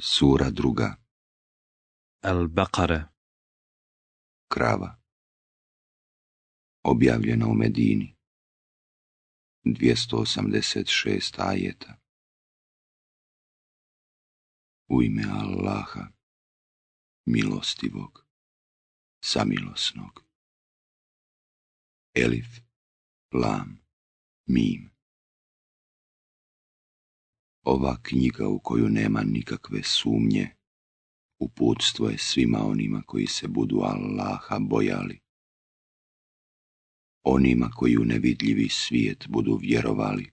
Sura druga Al-Baqara Krava Objavljena u Medini 286 ajeta U ime Allaha Milostivog Samilosnog Elif Lam Mim ova knjiga u koju nema nikakve sumnje, uputstvo je svima onima koji se budu Allaha bojali. Onima koji u nevidljivi svijet budu vjerovali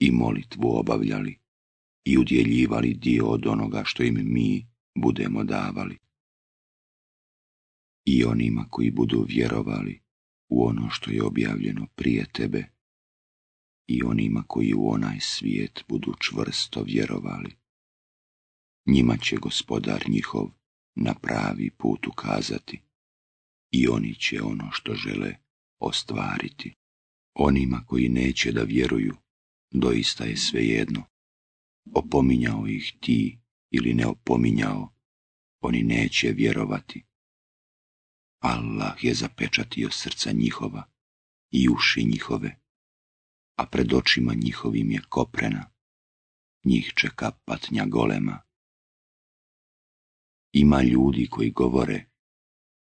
i molitvu obavljali i udjeljivali dio od onoga što im mi budemo davali. I onima koji budu vjerovali u ono što je objavljeno prije tebe i onima koji u onaj svijet budu čvrsto vjerovali. Njima će gospodar njihov na pravi put ukazati i oni će ono što žele ostvariti. Onima koji neće da vjeruju, doista je svejedno. Opominjao ih ti ili ne opominjao, oni neće vjerovati. Allah je zapečatio srca njihova i uši njihove a pred očima njihovim je koprena. Njih čeka patnja golema. Ima ljudi koji govore,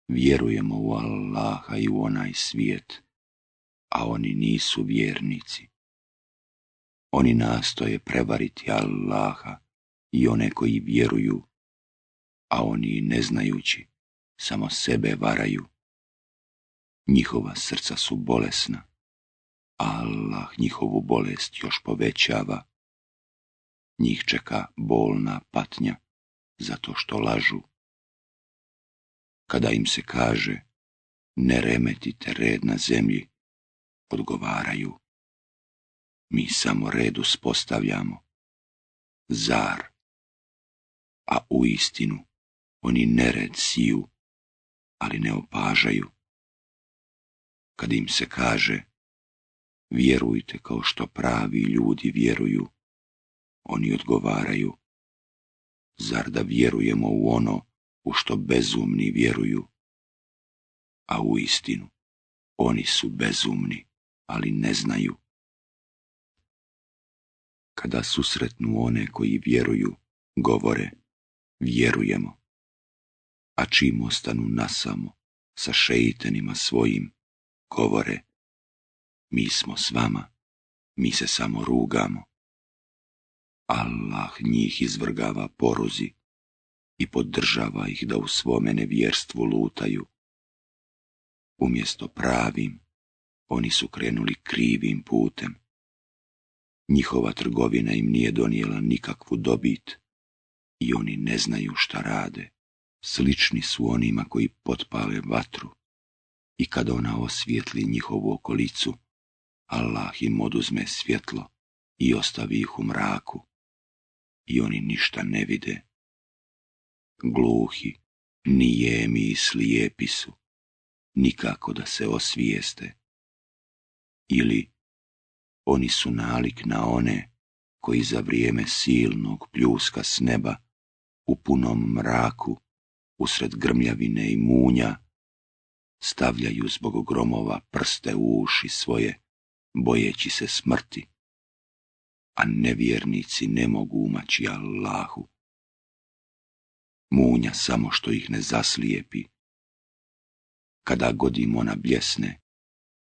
vjerujemo u Allaha i u onaj svijet, a oni nisu vjernici. Oni nastoje prevariti Allaha i one koji vjeruju, a oni ne znajući samo sebe varaju. Njihova srca su bolesna Allah njihovu bolest još povećava. Njih čeka bolna patnja, zato što lažu. Kada im se kaže, ne remetite red na zemlji, odgovaraju. Mi samo red uspostavljamo. Zar? A u istinu, oni nered siju, ali ne opažaju. Kad im se kaže, Vjerujte kao što pravi ljudi vjeruju. Oni odgovaraju. Zar da vjerujemo u ono u što bezumni vjeruju? A u istinu, oni su bezumni, ali ne znaju. Kada susretnu one koji vjeruju, govore, vjerujemo. A čim ostanu nasamo sa šeitenima svojim, govore, mi smo s vama, mi se samo rugamo. Allah njih izvrgava poruzi i podržava ih da u svome nevjerstvu lutaju. Umjesto pravim, oni su krenuli krivim putem. Njihova trgovina im nije donijela nikakvu dobit i oni ne znaju šta rade. Slični su onima koji potpale vatru i kada ona osvijetli njihovu okolicu, Allah im oduzme svjetlo i ostavi ih u mraku i oni ništa ne vide. Gluhi, nijemi i slijepi su, nikako da se osvijeste. Ili oni su nalik na one koji za vrijeme silnog pljuska s neba u punom mraku, usred grmljavine i munja, stavljaju zbog gromova prste u uši svoje bojeći se smrti. A nevjernici ne mogu umaći Allahu. Munja samo što ih ne zaslijepi. Kada godimo ona bljesne,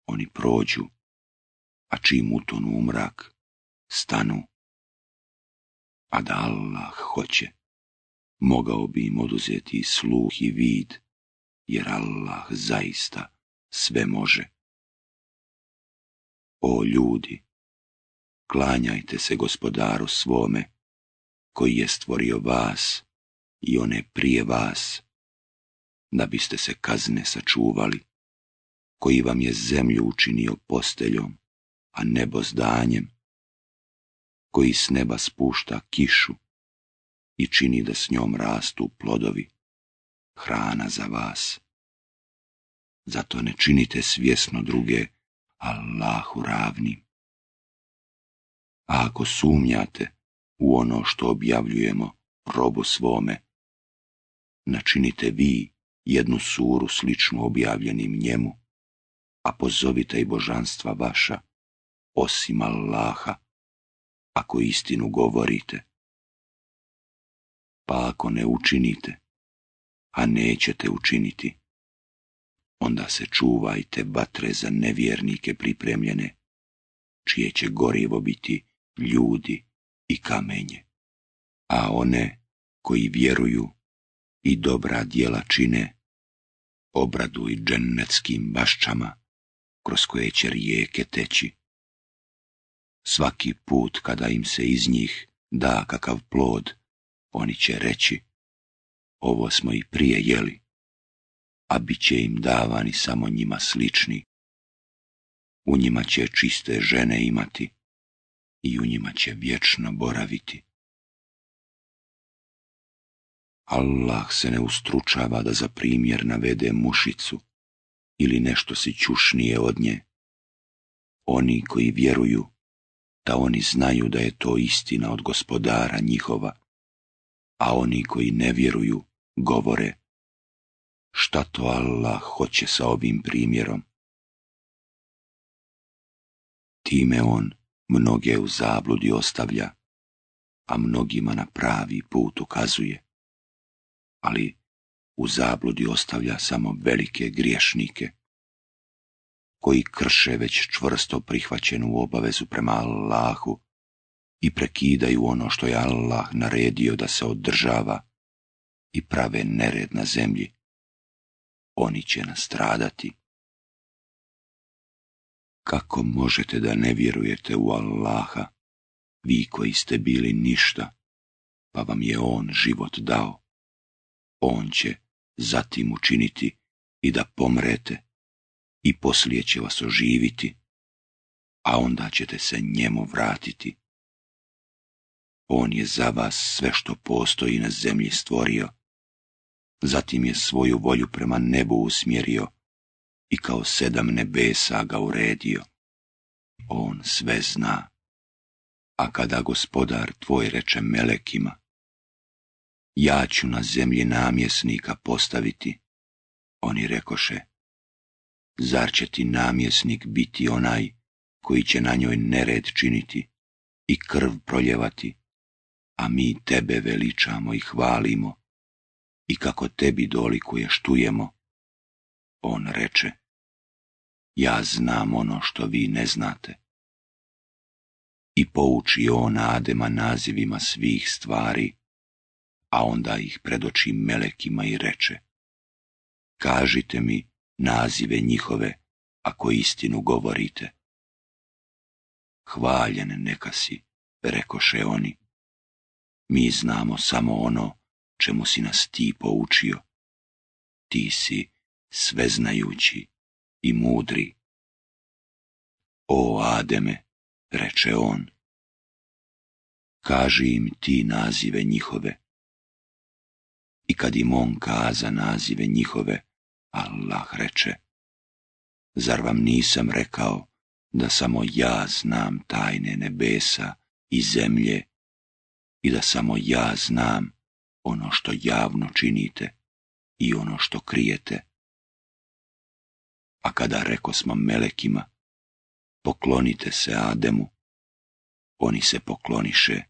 oni prođu, a čim utonu u mrak, stanu. A da Allah hoće, mogao bi im oduzeti sluh i vid, jer Allah zaista sve može. O ljudi, klanjajte se gospodaru svome, koji je stvorio vas i one prije vas, da biste se kazne sačuvali, koji vam je zemlju učinio posteljom, a nebo zdanjem, koji s neba spušta kišu i čini da s njom rastu plodovi, hrana za vas. Zato ne činite svjesno druge Allahu ravni. A ako sumnjate u ono što objavljujemo robu svome, načinite vi jednu suru sličnu objavljenim njemu, a pozovite i božanstva vaša, osim Allaha, ako istinu govorite. Pa ako ne učinite, a nećete učiniti, onda se čuvajte batre za nevjernike pripremljene, čije će gorivo biti ljudi i kamenje. A one koji vjeruju i dobra djela čine, obraduj i džennetskim kroz koje će rijeke teći. Svaki put kada im se iz njih da kakav plod, oni će reći, ovo smo i prije jeli a bit će im davani samo njima slični. U njima će čiste žene imati i u njima će vječno boraviti. Allah se ne ustručava da za primjer navede mušicu ili nešto si čušnije od nje. Oni koji vjeruju, da oni znaju da je to istina od gospodara njihova, a oni koji ne vjeruju, govore šta to Allah hoće sa ovim primjerom. Time on mnoge u zabludi ostavlja, a mnogima na pravi put ukazuje. Ali u zabludi ostavlja samo velike griješnike, koji krše već čvrsto prihvaćenu obavezu prema Allahu i prekidaju ono što je Allah naredio da se održava i prave nered na zemlji oni će nastradati. Kako možete da ne vjerujete u Allaha, vi koji ste bili ništa, pa vam je On život dao? On će zatim učiniti i da pomrete i poslije će vas oživiti, a onda ćete se njemu vratiti. On je za vas sve što postoji na zemlji stvorio Zatim je svoju volju prema nebu usmjerio i kao sedam nebesa ga uredio. On sve zna. A kada gospodar tvoj reče melekima, ja ću na zemlji namjesnika postaviti, oni rekoše, zar će ti namjesnik biti onaj koji će na njoj nered činiti i krv proljevati, a mi tebe veličamo i hvalimo, i kako tebi dolikuje štujemo, On reče, ja znam ono što vi ne znate. I pouči on Adema nazivima svih stvari, a onda ih predoči melekima i reče, kažite mi nazive njihove, ako istinu govorite. Hvaljen neka si, rekoše oni, mi znamo samo ono čemu si nas ti poučio. Ti si sveznajući i mudri. O Ademe, reče on, kaži im ti nazive njihove. I kad im on kaza nazive njihove, Allah reče, zar vam nisam rekao da samo ja znam tajne nebesa i zemlje i da samo ja znam ono što javno činite i ono što krijete. A kada reko smo melekima, poklonite se Ademu, oni se pokloniše,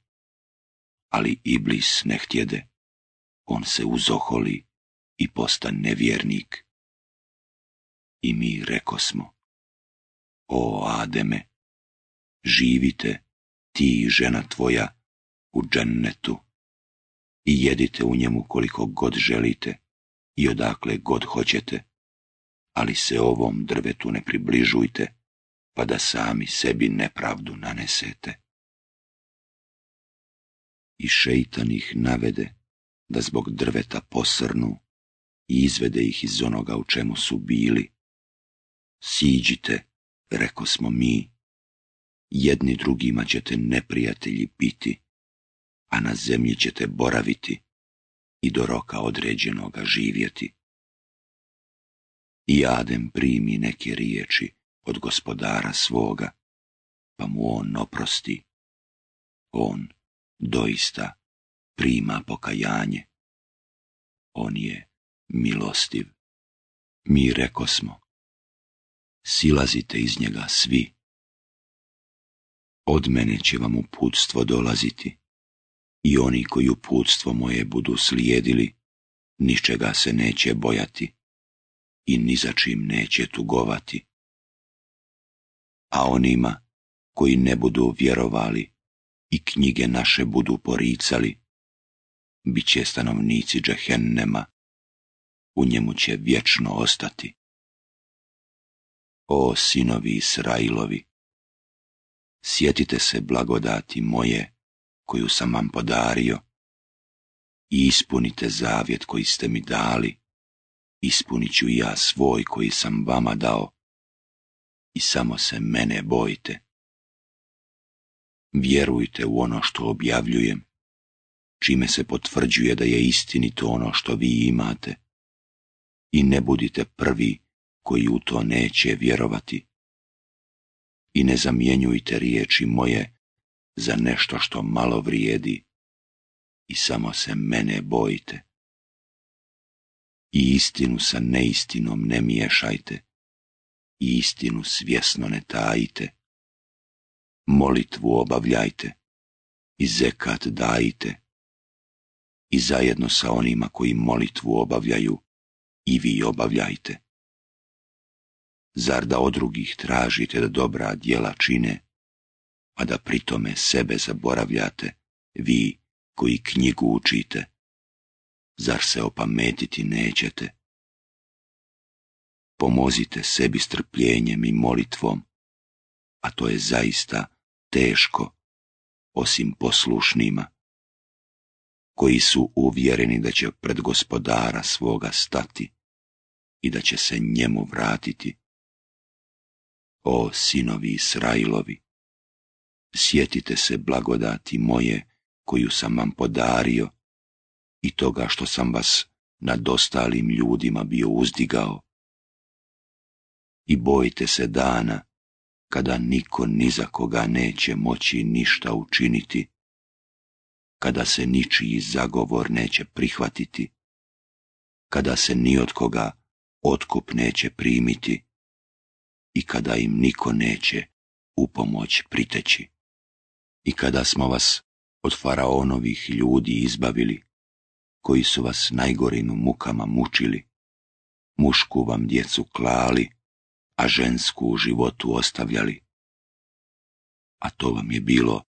ali Iblis ne htjede, on se uzoholi i postane nevjernik. I mi reko smo, o Ademe, živite ti žena tvoja u džennetu i jedite u njemu koliko god želite i odakle god hoćete, ali se ovom drvetu ne približujte, pa da sami sebi nepravdu nanesete. I šeitan ih navede da zbog drveta posrnu i izvede ih iz onoga u čemu su bili. Siđite, reko smo mi, jedni drugima ćete neprijatelji biti a na zemlji ćete boraviti i do roka određenoga živjeti. I Adem primi neke riječi od gospodara svoga, pa mu on oprosti. On doista prima pokajanje. On je milostiv. Mi reko smo, silazite iz njega svi. Od mene će vam uputstvo dolaziti i oni koji uputstvo moje budu slijedili, ničega se neće bojati i ni za čim neće tugovati. A onima koji ne budu vjerovali i knjige naše budu poricali, bit će stanovnici džehennema, u njemu će vječno ostati. O sinovi Israilovi, sjetite se blagodati moje, koju sam vam podario i ispunite zavjet koji ste mi dali, ispunit ću i ja svoj koji sam vama dao i samo se mene bojite. Vjerujte u ono što objavljujem, čime se potvrđuje da je istinito ono što vi imate i ne budite prvi koji u to neće vjerovati i ne zamjenjujte riječi moje za nešto što malo vrijedi i samo se mene bojite. I istinu sa neistinom ne miješajte, i istinu svjesno ne tajite. Molitvu obavljajte, i zekat dajte, i zajedno sa onima koji molitvu obavljaju, i vi obavljajte. Zar da od drugih tražite da dobra djela čine, a da pritome sebe zaboravljate, vi koji knjigu učite? Zar se opametiti nećete? Pomozite sebi strpljenjem i molitvom, a to je zaista teško, osim poslušnima, koji su uvjereni da će pred gospodara svoga stati i da će se njemu vratiti. O sinovi Israilovi, sjetite se blagodati moje koju sam vam podario i toga što sam vas nad ostalim ljudima bio uzdigao. I bojite se dana kada niko ni za koga neće moći ništa učiniti, kada se ničiji zagovor neće prihvatiti, kada se ni od koga otkup neće primiti i kada im niko neće u pomoć priteći i kada smo vas od faraonovih ljudi izbavili, koji su vas najgorinu mukama mučili, mušku vam djecu klali, a žensku u životu ostavljali. A to vam je bilo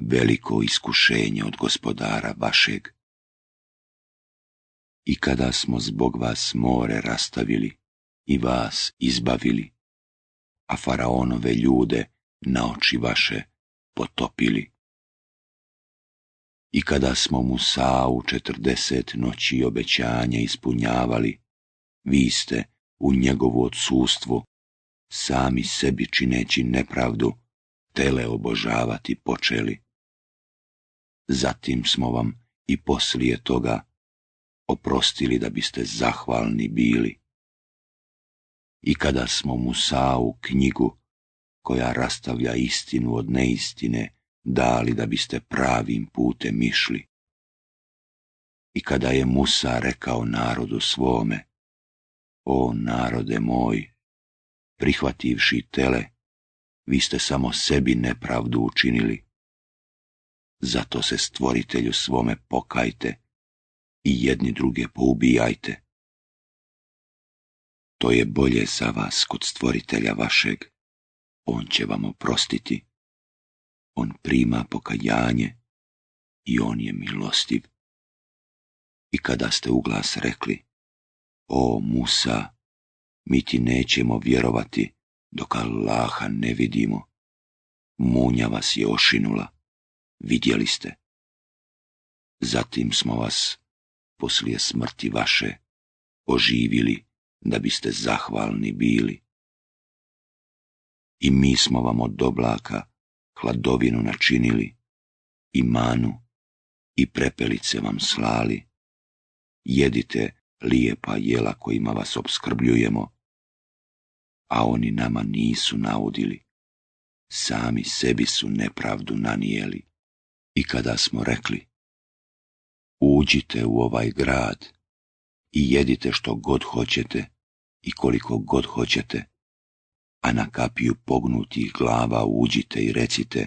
veliko iskušenje od gospodara vašeg. I kada smo zbog vas more rastavili i vas izbavili, a faraonove ljude na oči vaše potopili. I kada smo u četrdeset noći obećanja ispunjavali, vi ste u njegovu odsustvu, sami sebi čineći nepravdu, tele obožavati počeli. Zatim smo vam i poslije toga oprostili da biste zahvalni bili. I kada smo Musa u knjigu koja rastavlja istinu od neistine, dali da biste pravim putem išli. I kada je Musa rekao narodu svome, O narode moj, prihvativši tele, vi ste samo sebi nepravdu učinili. Zato se stvoritelju svome pokajte i jedni druge poubijajte. To je bolje za vas kod stvoritelja vašeg, on će vam oprostiti. On prima pokajanje i on je milostiv. I kada ste u glas rekli, o Musa, mi ti nećemo vjerovati dok Allaha ne vidimo. Munja vas je ošinula, vidjeli ste. Zatim smo vas, poslije smrti vaše, oživili da biste zahvalni bili i mi smo vam od oblaka hladovinu načinili, i manu, i prepelice vam slali. Jedite lijepa jela kojima vas obskrbljujemo, a oni nama nisu naudili, sami sebi su nepravdu nanijeli. I kada smo rekli, uđite u ovaj grad i jedite što god hoćete i koliko god hoćete, a na kapiju pognutih glava uđite i recite,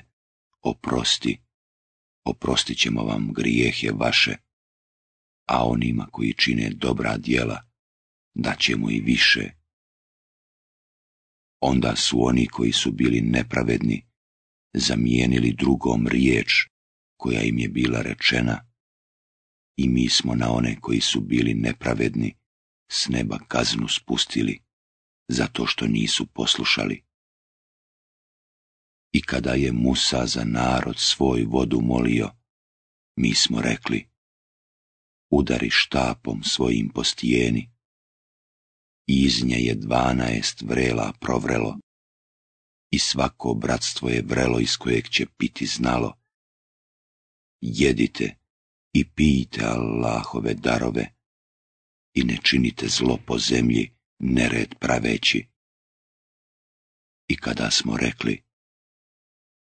oprosti, oprostit ćemo vam grijehe vaše, a onima koji čine dobra djela, ćemo i više. Onda su oni koji su bili nepravedni zamijenili drugom riječ koja im je bila rečena i mi smo na one koji su bili nepravedni s neba kaznu spustili zato što nisu poslušali. I kada je Musa za narod svoj vodu molio, mi smo rekli, udari štapom svojim po stijeni. Iz nje je dvanaest vrela provrelo i svako bratstvo je vrelo iz kojeg će piti znalo. Jedite i pijte Allahove darove i ne činite zlo po zemlji, nered praveći. I kada smo rekli,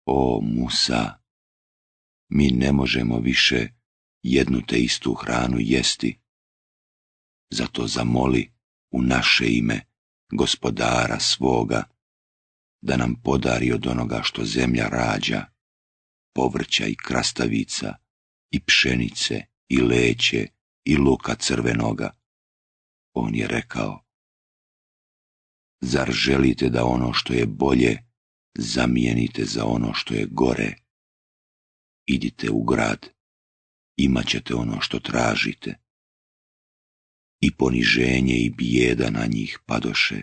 o Musa, mi ne možemo više jednu te istu hranu jesti, zato zamoli u naše ime gospodara svoga, da nam podari od onoga što zemlja rađa, povrća i krastavica, i pšenice, i leće, i luka crvenoga. On je rekao, Zar želite da ono što je bolje zamijenite za ono što je gore? Idite u grad, imat ćete ono što tražite. I poniženje i bijeda na njih padoše,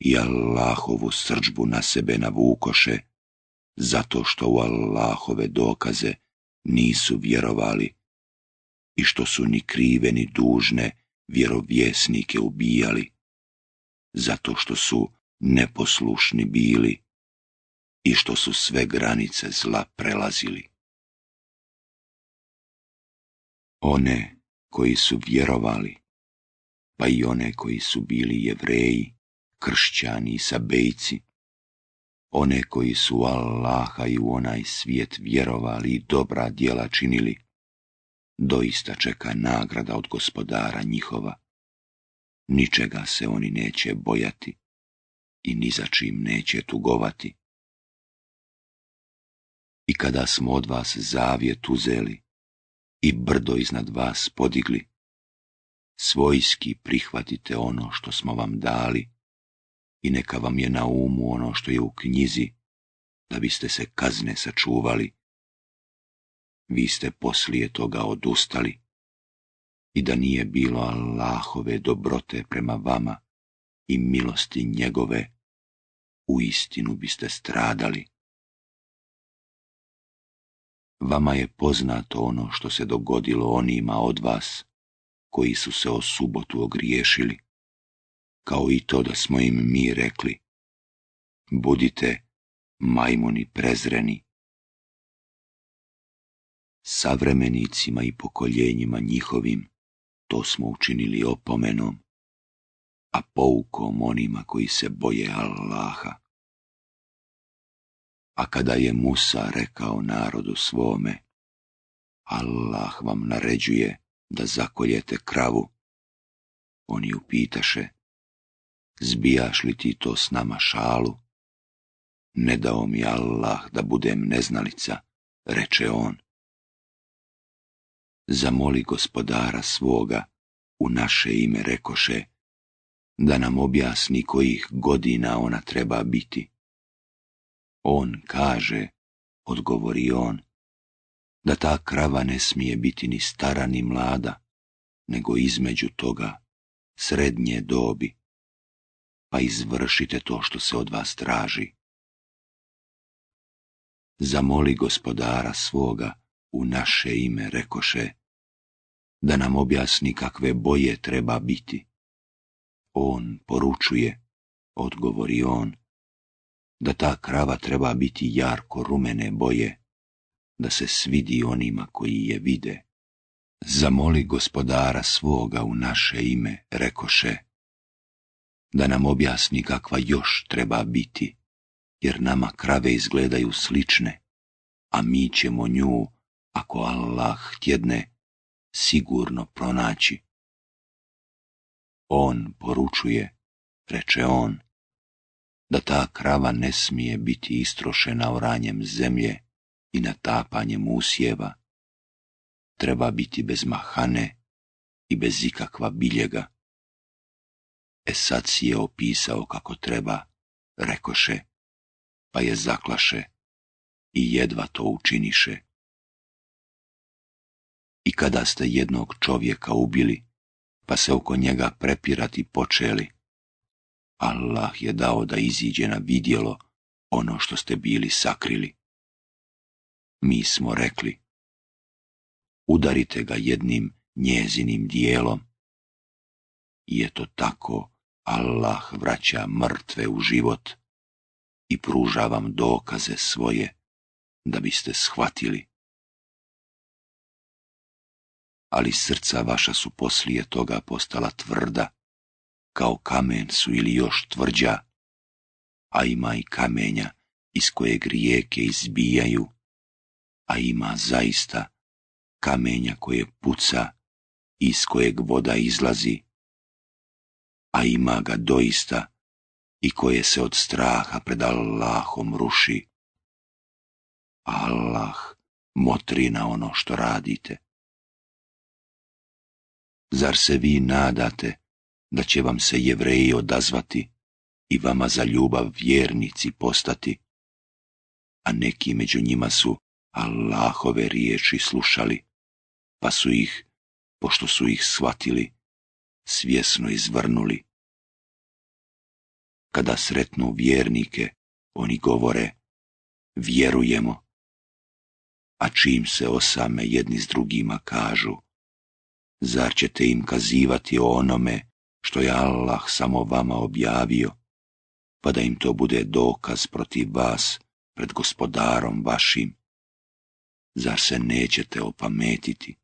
i Allahovu srđbu na sebe navukoše, zato što u Allahove dokaze nisu vjerovali i što su ni krive ni dužne vjerovjesnike ubijali zato što su neposlušni bili i što su sve granice zla prelazili. One koji su vjerovali, pa i one koji su bili jevreji, kršćani i sabejci, one koji su Allaha i u onaj svijet vjerovali i dobra djela činili, doista čeka nagrada od gospodara njihova Ničega se oni neće bojati i ni za čim neće tugovati. I kada smo od vas zavjet uzeli i brdo iznad vas podigli, svojski prihvatite ono što smo vam dali i neka vam je na umu ono što je u knjizi, da biste se kazne sačuvali. Vi ste poslije toga odustali i da nije bilo Allahove dobrote prema vama i milosti njegove, u istinu biste stradali. Vama je poznato ono što se dogodilo onima od vas, koji su se o subotu ogriješili, kao i to da smo im mi rekli, budite majmuni prezreni. Savremenicima i pokoljenjima njihovim to smo učinili opomenom, a poukom onima koji se boje Allaha. A kada je Musa rekao narodu svome, Allah vam naređuje da zakoljete kravu, oni upitaše, zbijaš li ti to s nama šalu? Ne dao mi Allah da budem neznalica, reče on zamoli gospodara svoga, u naše ime rekoše, da nam objasni kojih godina ona treba biti. On kaže, odgovori on, da ta krava ne smije biti ni stara ni mlada, nego između toga srednje dobi, pa izvršite to što se od vas traži. Zamoli gospodara svoga u naše ime rekoše, da nam objasni kakve boje treba biti. On poručuje, odgovori on, da ta krava treba biti jarko rumene boje, da se svidi onima koji je vide. Zamoli gospodara svoga u naše ime, rekoše, da nam objasni kakva još treba biti, jer nama krave izgledaju slične, a mi ćemo nju ako Allah htjedne, sigurno pronaći. On poručuje, reče on, da ta krava ne smije biti istrošena oranjem zemlje i natapanjem usjeva. Treba biti bez mahane i bez ikakva biljega. E sad si je opisao kako treba, rekoše, pa je zaklaše i jedva to učiniše i kada ste jednog čovjeka ubili, pa se oko njega prepirati počeli. Allah je dao da iziđe na vidjelo ono što ste bili sakrili. Mi smo rekli, udarite ga jednim njezinim dijelom. I eto tako Allah vraća mrtve u život i pruža vam dokaze svoje da biste shvatili ali srca vaša su poslije toga postala tvrda, kao kamen su ili još tvrđa, a ima i kamenja iz kojeg rijeke izbijaju, a ima zaista kamenja koje puca, iz kojeg voda izlazi, a ima ga doista i koje se od straha pred Allahom ruši. Allah motri na ono što radite. Zar se vi nadate da će vam se jevreji odazvati i vama za ljubav vjernici postati? A neki među njima su Allahove riječi slušali, pa su ih, pošto su ih shvatili, svjesno izvrnuli. Kada sretnu vjernike, oni govore, vjerujemo, a čim se osame jedni s drugima kažu, Zar ćete im kazivati o onome što je Allah samo vama objavio, pa da im to bude dokaz protiv vas pred gospodarom vašim? Zar se nećete opametiti,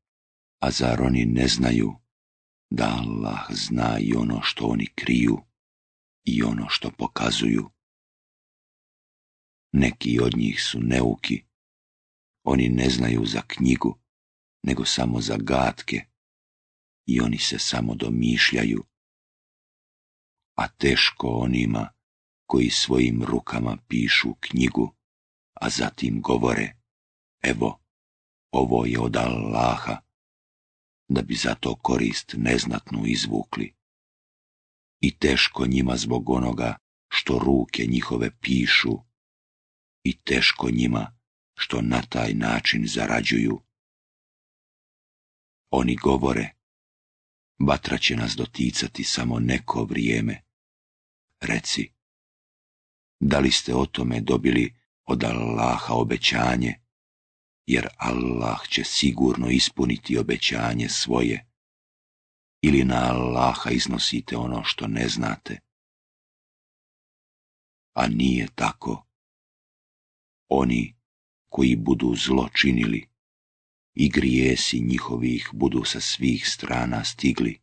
a zar oni ne znaju da Allah zna i ono što oni kriju i ono što pokazuju? Neki od njih su neuki, oni ne znaju za knjigu, nego samo za gatke i oni se samo domišljaju, a teško onima koji svojim rukama pišu knjigu, a zatim govore, evo, ovo je od Allaha, da bi zato korist neznatnu izvukli. I teško njima zbog onoga što ruke njihove pišu, i teško njima što na taj način zarađuju. Oni govore, vatra će nas doticati samo neko vrijeme. Reci, da li ste o tome dobili od Allaha obećanje, jer Allah će sigurno ispuniti obećanje svoje, ili na Allaha iznosite ono što ne znate. A nije tako. Oni koji budu zlo činili, i grijesi njihovih budu sa svih strana stigli.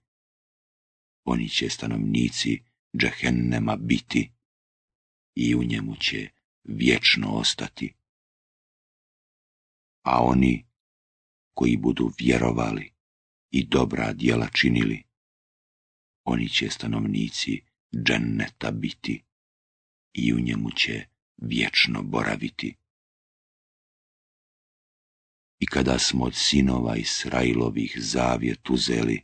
Oni će stanovnici džehennema biti i u njemu će vječno ostati. A oni koji budu vjerovali i dobra djela činili, oni će stanovnici dženneta biti i u njemu će vječno boraviti i kada smo od sinova Israilovih zavjet uzeli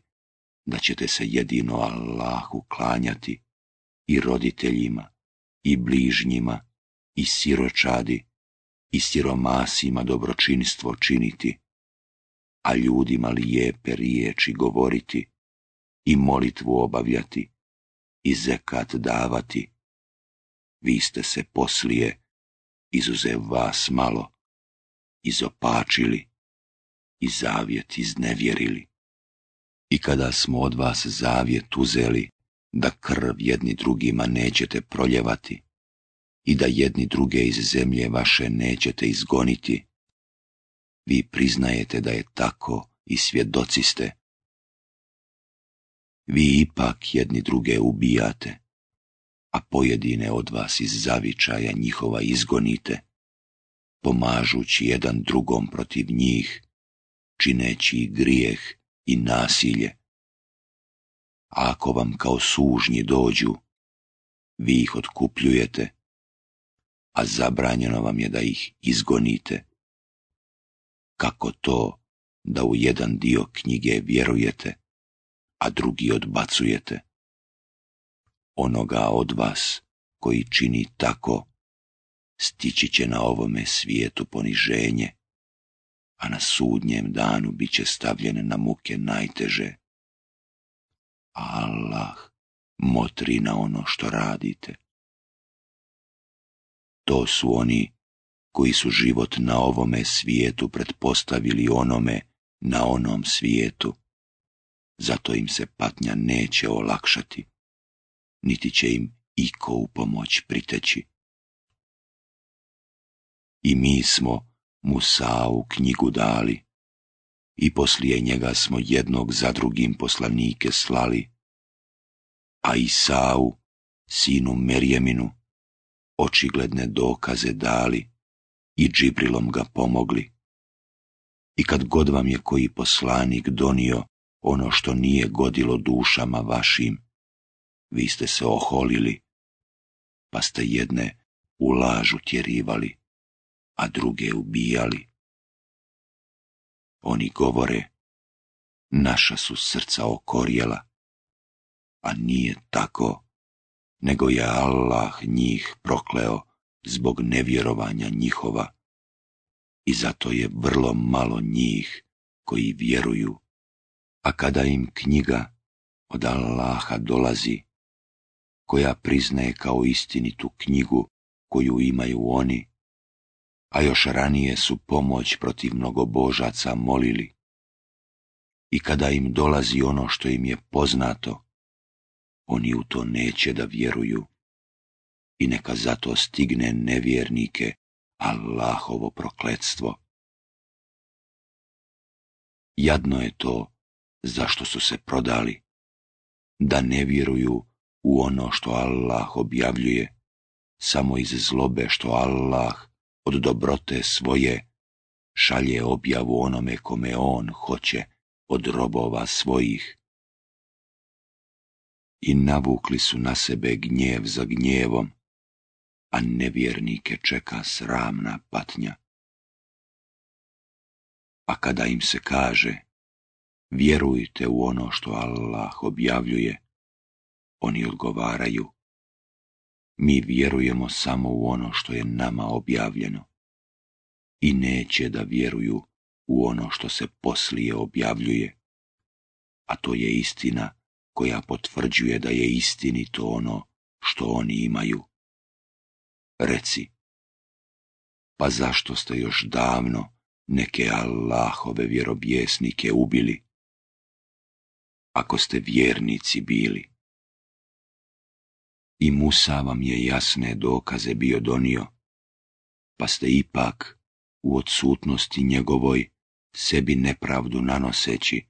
da ćete se jedino Allahu klanjati i roditeljima i bližnjima i siročadi i siromasima dobročinstvo činiti, a ljudima lijepe riječi govoriti i molitvu obavljati i zekat davati, vi ste se poslije, izuzev vas malo, izopačili i zavjet iznevjerili. I kada smo od vas zavjet uzeli da krv jedni drugima nećete proljevati i da jedni druge iz zemlje vaše nećete izgoniti, vi priznajete da je tako i svjedoci ste. Vi ipak jedni druge ubijate, a pojedine od vas iz zavičaja njihova izgonite pomažući jedan drugom protiv njih, čineći grijeh i nasilje. A ako vam kao sužnji dođu, vi ih otkupljujete, a zabranjeno vam je da ih izgonite. Kako to da u jedan dio knjige vjerujete, a drugi odbacujete? Onoga od vas koji čini tako, stići će na ovome svijetu poniženje, a na sudnjem danu bit će stavljene na muke najteže. Allah motri na ono što radite. To su oni koji su život na ovome svijetu pretpostavili onome na onom svijetu. Zato im se patnja neće olakšati, niti će im iko u pomoć priteći i mi smo Musau knjigu dali. I poslije njega smo jednog za drugim poslanike slali, a Isau, sinu Merjeminu, očigledne dokaze dali i Džibrilom ga pomogli. I kad god vam je koji poslanik donio ono što nije godilo dušama vašim, vi ste se oholili, pa ste jedne u lažu tjerivali a druge ubijali. Oni govore, naša su srca okorjela, a nije tako, nego je Allah njih prokleo zbog nevjerovanja njihova i zato je vrlo malo njih koji vjeruju, a kada im knjiga od Allaha dolazi, koja priznaje kao istinitu knjigu koju imaju oni, a još ranije su pomoć protiv mnogobožaca molili. I kada im dolazi ono što im je poznato, oni u to neće da vjeruju. I neka zato stigne nevjernike Allahovo prokletstvo. Jadno je to zašto su se prodali, da ne vjeruju u ono što Allah objavljuje, samo iz zlobe što Allah od dobrote svoje šalje objavu onome kome on hoće od robova svojih. I navukli su na sebe gnjev za gnjevom, a nevjernike čeka sramna patnja. A kada im se kaže, vjerujte u ono što Allah objavljuje, oni odgovaraju, mi vjerujemo samo u ono što je nama objavljeno i neće da vjeruju u ono što se poslije objavljuje, a to je istina koja potvrđuje da je istinito ono što oni imaju. Reci, pa zašto ste još davno neke Allahove vjerobjesnike ubili? Ako ste vjernici bili i Musa vam je jasne dokaze bio donio, pa ste ipak u odsutnosti njegovoj sebi nepravdu nanoseći,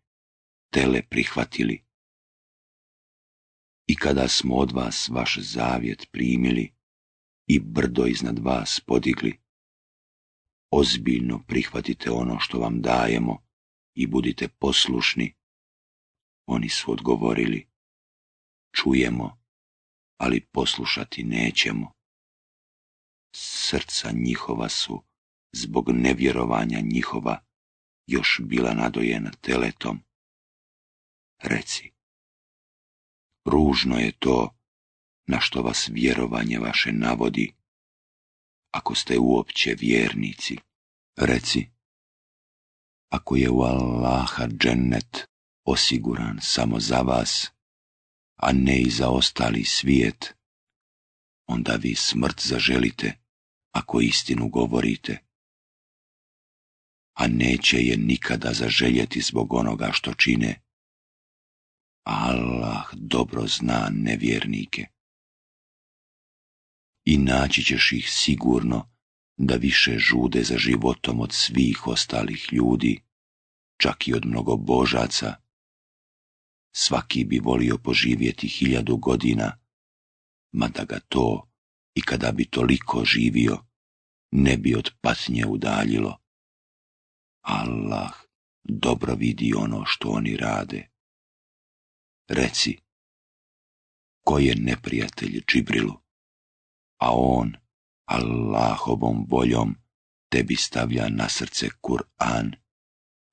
tele prihvatili. I kada smo od vas vaš zavjet primili i brdo iznad vas podigli, ozbiljno prihvatite ono što vam dajemo i budite poslušni. Oni su odgovorili, čujemo ali poslušati nećemo. Srca njihova su, zbog nevjerovanja njihova, još bila nadojena teletom. Reci, ružno je to na što vas vjerovanje vaše navodi, ako ste uopće vjernici. Reci, ako je u Allaha džennet osiguran samo za vas, a ne i za ostali svijet, onda vi smrt zaželite ako istinu govorite. A neće je nikada zaželjeti zbog onoga što čine. Allah dobro zna nevjernike. I naći ćeš ih sigurno da više žude za životom od svih ostalih ljudi, čak i od mnogo božaca, svaki bi volio poživjeti hiljadu godina, mada ga to i kada bi toliko živio, ne bi od patnje udaljilo. Allah dobro vidi ono što oni rade. Reci, ko je neprijatelj Čibrilu? a on Allahovom voljom tebi stavlja na srce Kur'an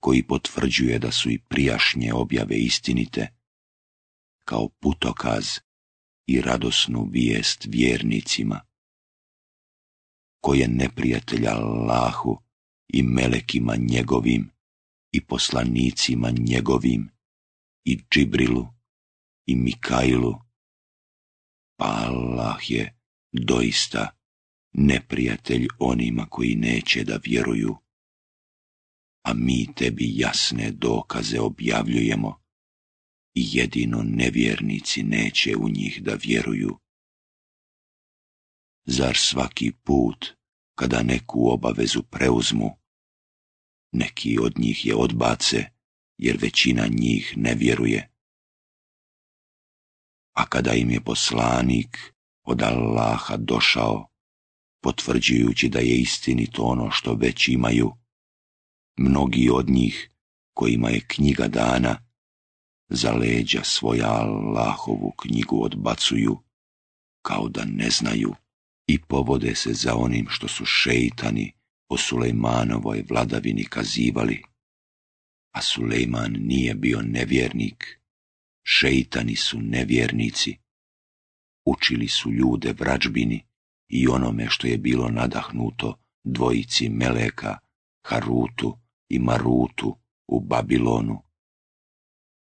koji potvrđuje da su i prijašnje objave istinite, kao putokaz i radosnu vijest vjernicima, koje neprijatelja Allahu i melekima njegovim i poslanicima njegovim i Džibrilu i Mikailu, pa Allah je doista neprijatelj onima koji neće da vjeruju a mi tebi jasne dokaze objavljujemo i jedino nevjernici neće u njih da vjeruju. Zar svaki put kada neku obavezu preuzmu, neki od njih je odbace, jer većina njih ne vjeruje. A kada im je poslanik od Allaha došao, potvrđujući da je istinito ono što već imaju, mnogi od njih kojima je knjiga dana, za leđa svoja Allahovu knjigu odbacuju, kao da ne znaju i povode se za onim što su šeitani o Sulejmanovoj vladavini kazivali, a Sulejman nije bio nevjernik, šeitani su nevjernici. Učili su ljude vrađbini i onome što je bilo nadahnuto dvojici meleka, Harutu i Marutu u Babilonu.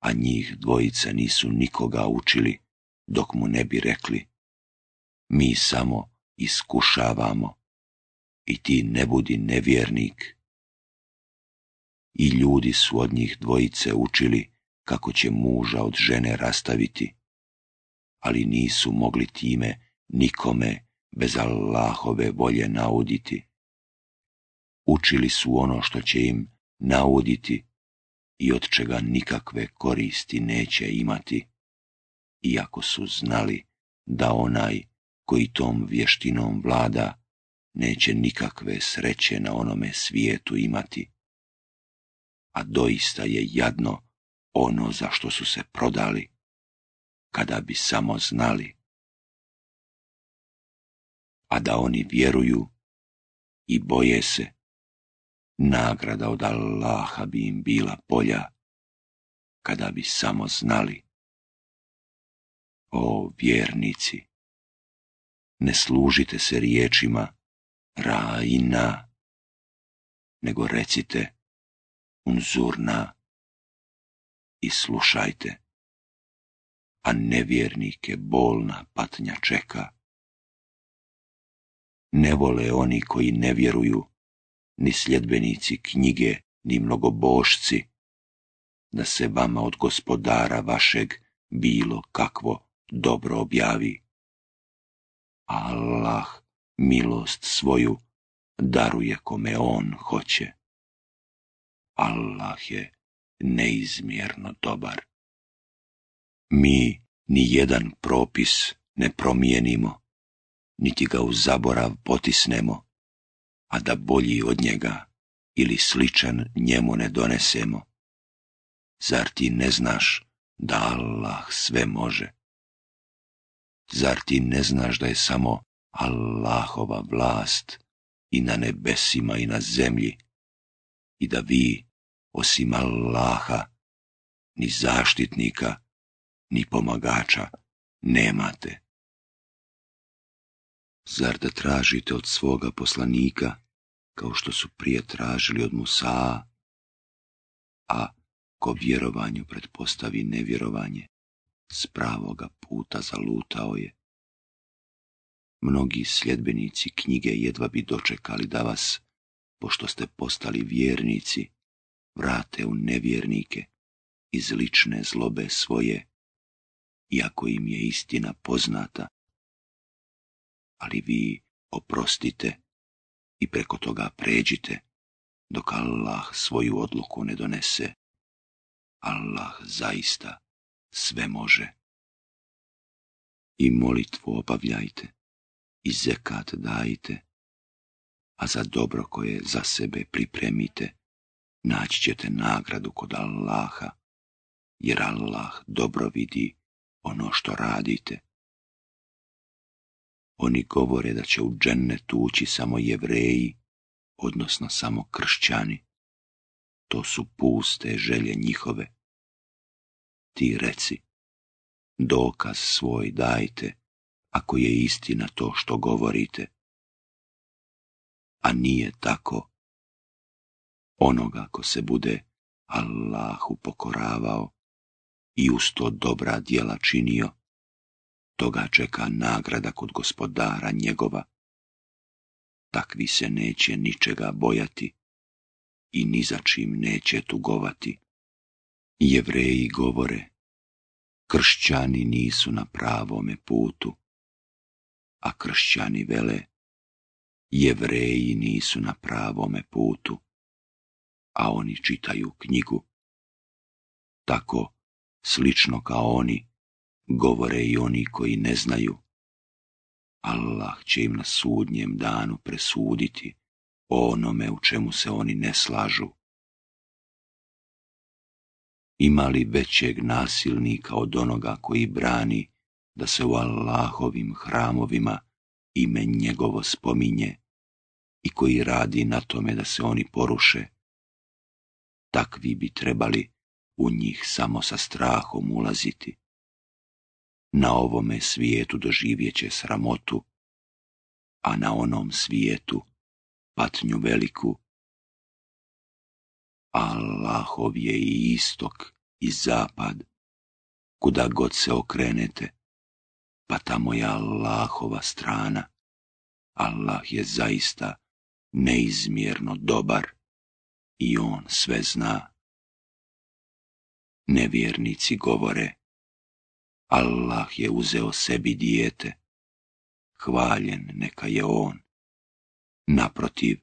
A njih dvojica nisu nikoga učili, dok mu ne bi rekli, mi samo iskušavamo i ti ne budi nevjernik. I ljudi su od njih dvojice učili kako će muža od žene rastaviti, ali nisu mogli time nikome bez Allahove volje nauditi učili su ono što će im nauditi i od čega nikakve koristi neće imati, iako su znali da onaj koji tom vještinom vlada neće nikakve sreće na onome svijetu imati. A doista je jadno ono za što su se prodali, kada bi samo znali. A da oni vjeruju i boje se, Nagrada od Allaha bi im bila polja, kada bi samo znali. O vjernici, ne služite se riječima na, nego recite unzurna i slušajte, a nevjernike bolna patnja čeka. Ne vole oni koji ne vjeruju, ni sljedbenici knjige, ni mnogobošci, da se vama od gospodara vašeg bilo kakvo dobro objavi. Allah milost svoju daruje kome on hoće. Allah je neizmjerno dobar. Mi ni jedan propis ne promijenimo, niti ga u zaborav potisnemo, a da bolji od njega ili sličan njemu ne donesemo. Zar ti ne znaš da Allah sve može? Zar ti ne znaš da je samo Allahova vlast i na nebesima i na zemlji i da vi, osim Allaha, ni zaštitnika, ni pomagača nemate? Zar da tražite od svoga poslanika, kao što su prije tražili od Musaa, a ko vjerovanju pretpostavi nevjerovanje, s pravoga puta zalutao je. Mnogi sljedbenici knjige jedva bi dočekali da vas, pošto ste postali vjernici, vrate u nevjernike iz lične zlobe svoje, iako im je istina poznata ali vi oprostite i preko toga pređite, dok Allah svoju odluku ne donese. Allah zaista sve može. I molitvu obavljajte, i zekat dajte, a za dobro koje za sebe pripremite, naći ćete nagradu kod Allaha, jer Allah dobro vidi ono što radite. Oni govore da će u džennet tući samo jevreji, odnosno samo kršćani. To su puste želje njihove. Ti reci, dokaz svoj dajte, ako je istina to što govorite. A nije tako. Onoga ko se bude Allahu pokoravao i usto dobra djela činio, toga čeka nagrada kod gospodara njegova. Takvi se neće ničega bojati i ni za čim neće tugovati. Jevreji govore, kršćani nisu na pravome putu, a kršćani vele, jevreji nisu na pravome putu, a oni čitaju knjigu. Tako, slično kao oni, govore i oni koji ne znaju. Allah će im na sudnjem danu presuditi o onome u čemu se oni ne slažu. Ima li većeg nasilnika od onoga koji brani da se u Allahovim hramovima ime njegovo spominje i koji radi na tome da se oni poruše? Takvi bi trebali u njih samo sa strahom ulaziti na ovome svijetu doživjet će sramotu, a na onom svijetu patnju veliku. Allahov je i istok i zapad, kuda god se okrenete, pa tamo je Allahova strana. Allah je zaista neizmjerno dobar i on sve zna. Nevjernici govore, Allah je uzeo sebi dijete. Hvaljen neka je on. Naprotiv,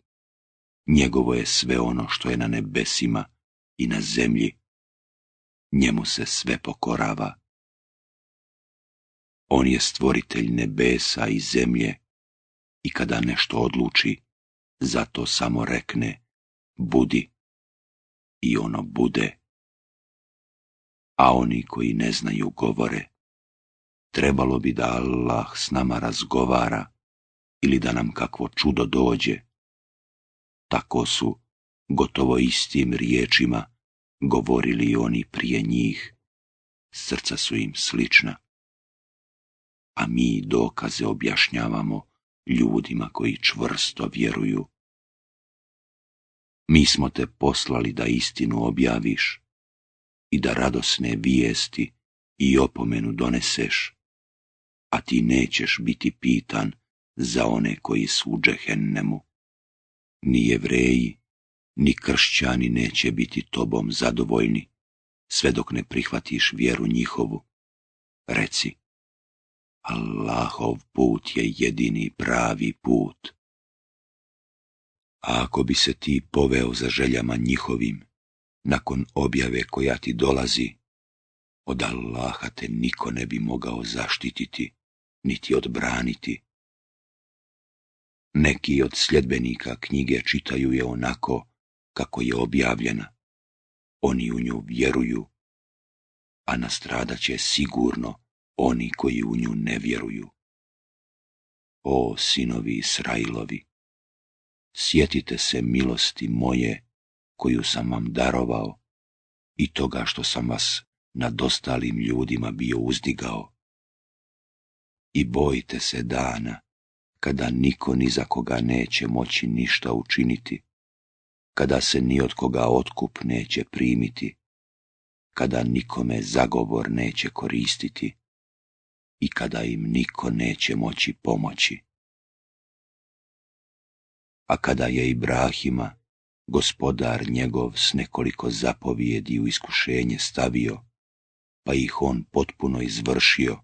njegovo je sve ono što je na nebesima i na zemlji. Njemu se sve pokorava. On je stvoritelj nebesa i zemlje i kada nešto odluči, zato samo rekne budi i ono bude. A oni koji ne znaju govore, trebalo bi da Allah s nama razgovara ili da nam kakvo čudo dođe. Tako su gotovo istim riječima govorili oni prije njih. Srca su im slična. A mi dokaze objašnjavamo ljudima koji čvrsto vjeruju. Mi smo te poslali da istinu objaviš i da radosne vijesti i opomenu doneseš a ti nećeš biti pitan za one koji su u džehennemu. Ni jevreji, ni kršćani neće biti tobom zadovoljni, sve dok ne prihvatiš vjeru njihovu. Reci, Allahov put je jedini pravi put. A ako bi se ti poveo za željama njihovim, nakon objave koja ti dolazi, od Allaha te niko ne bi mogao zaštititi niti odbraniti. Neki od sljedbenika knjige čitaju je onako kako je objavljena. Oni u nju vjeruju, a nastradaće će sigurno oni koji u nju ne vjeruju. O sinovi Israilovi, sjetite se milosti moje koju sam vam darovao i toga što sam vas nad ostalim ljudima bio uzdigao i bojite se dana kada niko ni za koga neće moći ništa učiniti, kada se ni od koga otkup neće primiti, kada nikome zagovor neće koristiti i kada im niko neće moći pomoći. A kada je Ibrahima, gospodar njegov s nekoliko zapovijedi u iskušenje stavio, pa ih on potpuno izvršio,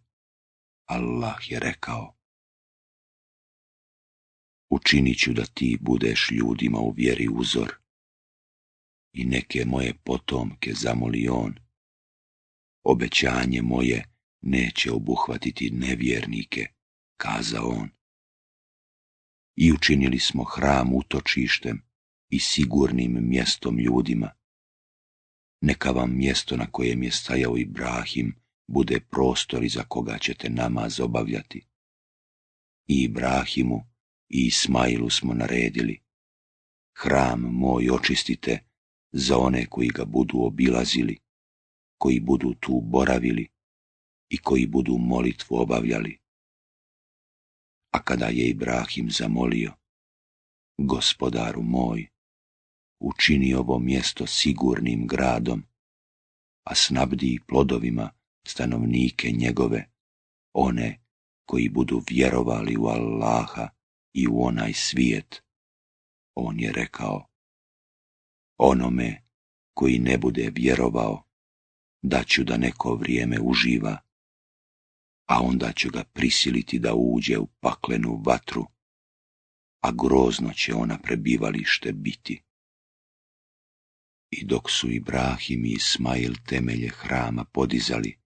Allah je rekao Učinit ću da ti budeš ljudima u vjeri uzor i neke moje potomke zamoli on. Obećanje moje neće obuhvatiti nevjernike, kaza on. I učinili smo hram utočištem i sigurnim mjestom ljudima. Neka vam mjesto na kojem je stajao Ibrahim, bude prostor iza koga ćete namaz obavljati. I Ibrahimu i Ismailu smo naredili, hram moj očistite za one koji ga budu obilazili, koji budu tu boravili i koji budu molitvu obavljali. A kada je Ibrahim zamolio, gospodaru moj, učini ovo mjesto sigurnim gradom, a snabdi plodovima stanovnike njegove, one koji budu vjerovali u Allaha i u onaj svijet. On je rekao, onome koji ne bude vjerovao, da ću da neko vrijeme uživa, a onda ću ga prisiliti da uđe u paklenu vatru, a grozno će ona prebivalište biti. I dok su Ibrahim i Ismail temelje hrama podizali,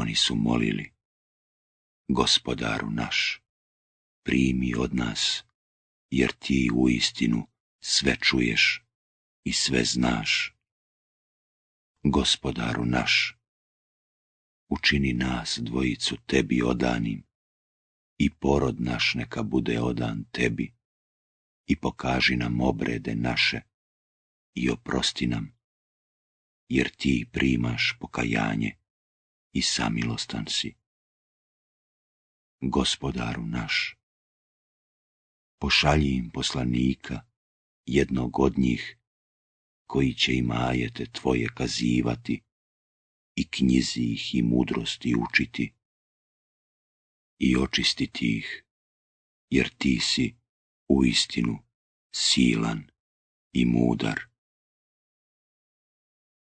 oni su molili, gospodaru naš, primi od nas, jer ti u istinu sve čuješ i sve znaš. Gospodaru naš, učini nas dvojicu tebi odanim i porod naš neka bude odan tebi i pokaži nam obrede naše i oprosti nam, jer ti primaš pokajanje i samilostan si. Gospodaru naš, pošalji im poslanika, jednog od njih, koji će im ajete tvoje kazivati i knjizi ih i mudrosti učiti i očistiti ih, jer ti si u istinu silan i mudar.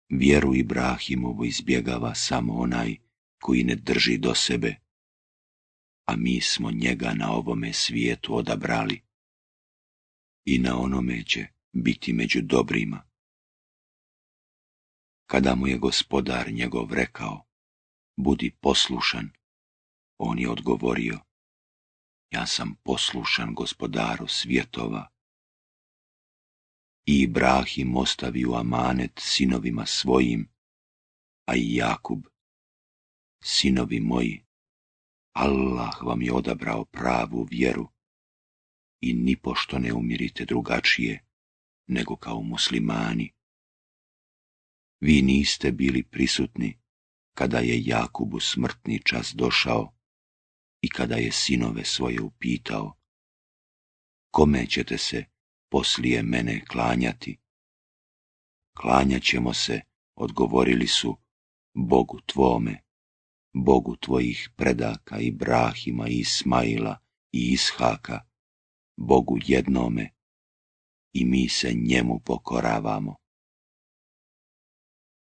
Vjeru Ibrahimovo izbjegava samo onaj koji ne drži do sebe, a mi smo njega na ovome svijetu odabrali i na onome će biti među dobrima. Kada mu je gospodar njegov rekao, budi poslušan, on je odgovorio, ja sam poslušan gospodaru svjetova. I Ibrahim ostavio amanet sinovima svojim, a i Jakub sinovi moji, Allah vam je odabrao pravu vjeru i nipošto ne umirite drugačije nego kao muslimani. Vi niste bili prisutni kada je Jakubu smrtni čas došao i kada je sinove svoje upitao, kome ćete se poslije mene klanjati? Klanjat ćemo se, odgovorili su, Bogu tvome. Bogu tvojih predaka Ibrahima i Ismaila i Ishaka, Bogu jednome, i mi se njemu pokoravamo.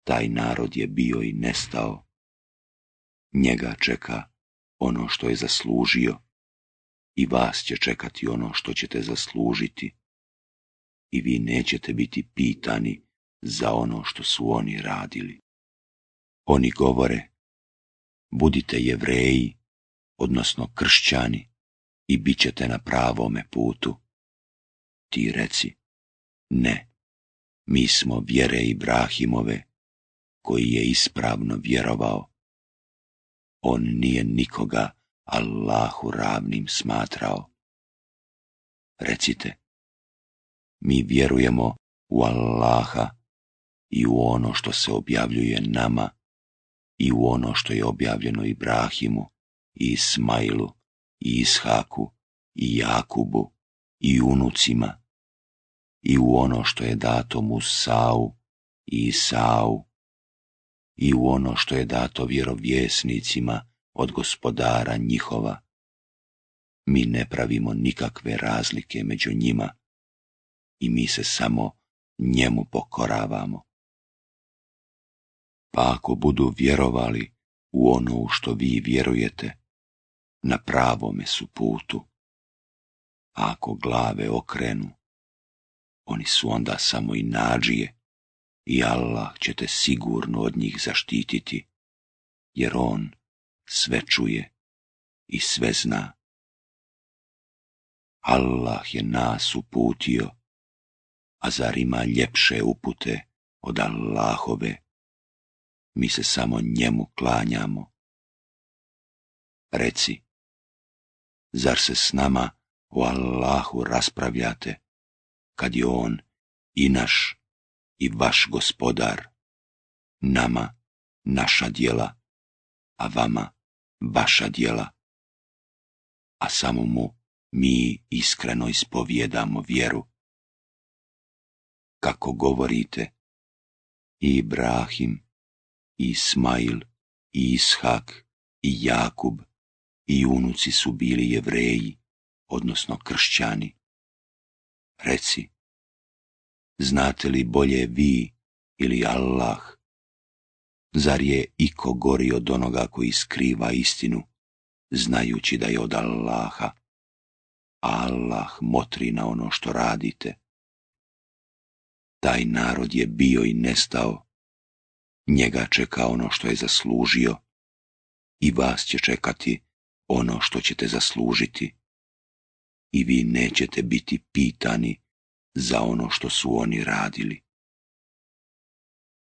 Taj narod je bio i nestao. Njega čeka ono što je zaslužio i vas će čekati ono što ćete zaslužiti i vi nećete biti pitani za ono što su oni radili. Oni govore budite jevreji, odnosno kršćani, i bit ćete na pravome putu. Ti reci, ne, mi smo vjere Ibrahimove, koji je ispravno vjerovao. On nije nikoga Allahu ravnim smatrao. Recite, mi vjerujemo u Allaha i u ono što se objavljuje nama i u ono što je objavljeno Ibrahimu, i Ismailu, i Ishaku, i Jakubu, i unucima, i u ono što je dato Musau i Isau, i u ono što je dato vjerovjesnicima od gospodara njihova. Mi ne pravimo nikakve razlike među njima i mi se samo njemu pokoravamo pa ako budu vjerovali u ono u što vi vjerujete, na pravome su putu, ako glave okrenu, oni su onda samo i nađije i Allah će te sigurno od njih zaštititi, jer On sve čuje i sve zna. Allah je nas uputio, a zar ima ljepše upute od Allahove? mi se samo njemu klanjamo. Reci, zar se s nama o Allahu raspravljate, kad je On i naš i vaš gospodar, nama naša dijela, a vama vaša dijela, a samo mu mi iskreno ispovjedamo vjeru. Kako govorite, Ibrahim Ismail, i Ishak, i Jakub, i unuci su bili jevreji, odnosno kršćani. Reci, znate li bolje vi ili Allah? Zar je iko gori od onoga koji skriva istinu, znajući da je od Allaha? Allah motri na ono što radite. Taj narod je bio i nestao, njega čeka ono što je zaslužio i vas će čekati ono što ćete zaslužiti i vi nećete biti pitani za ono što su oni radili.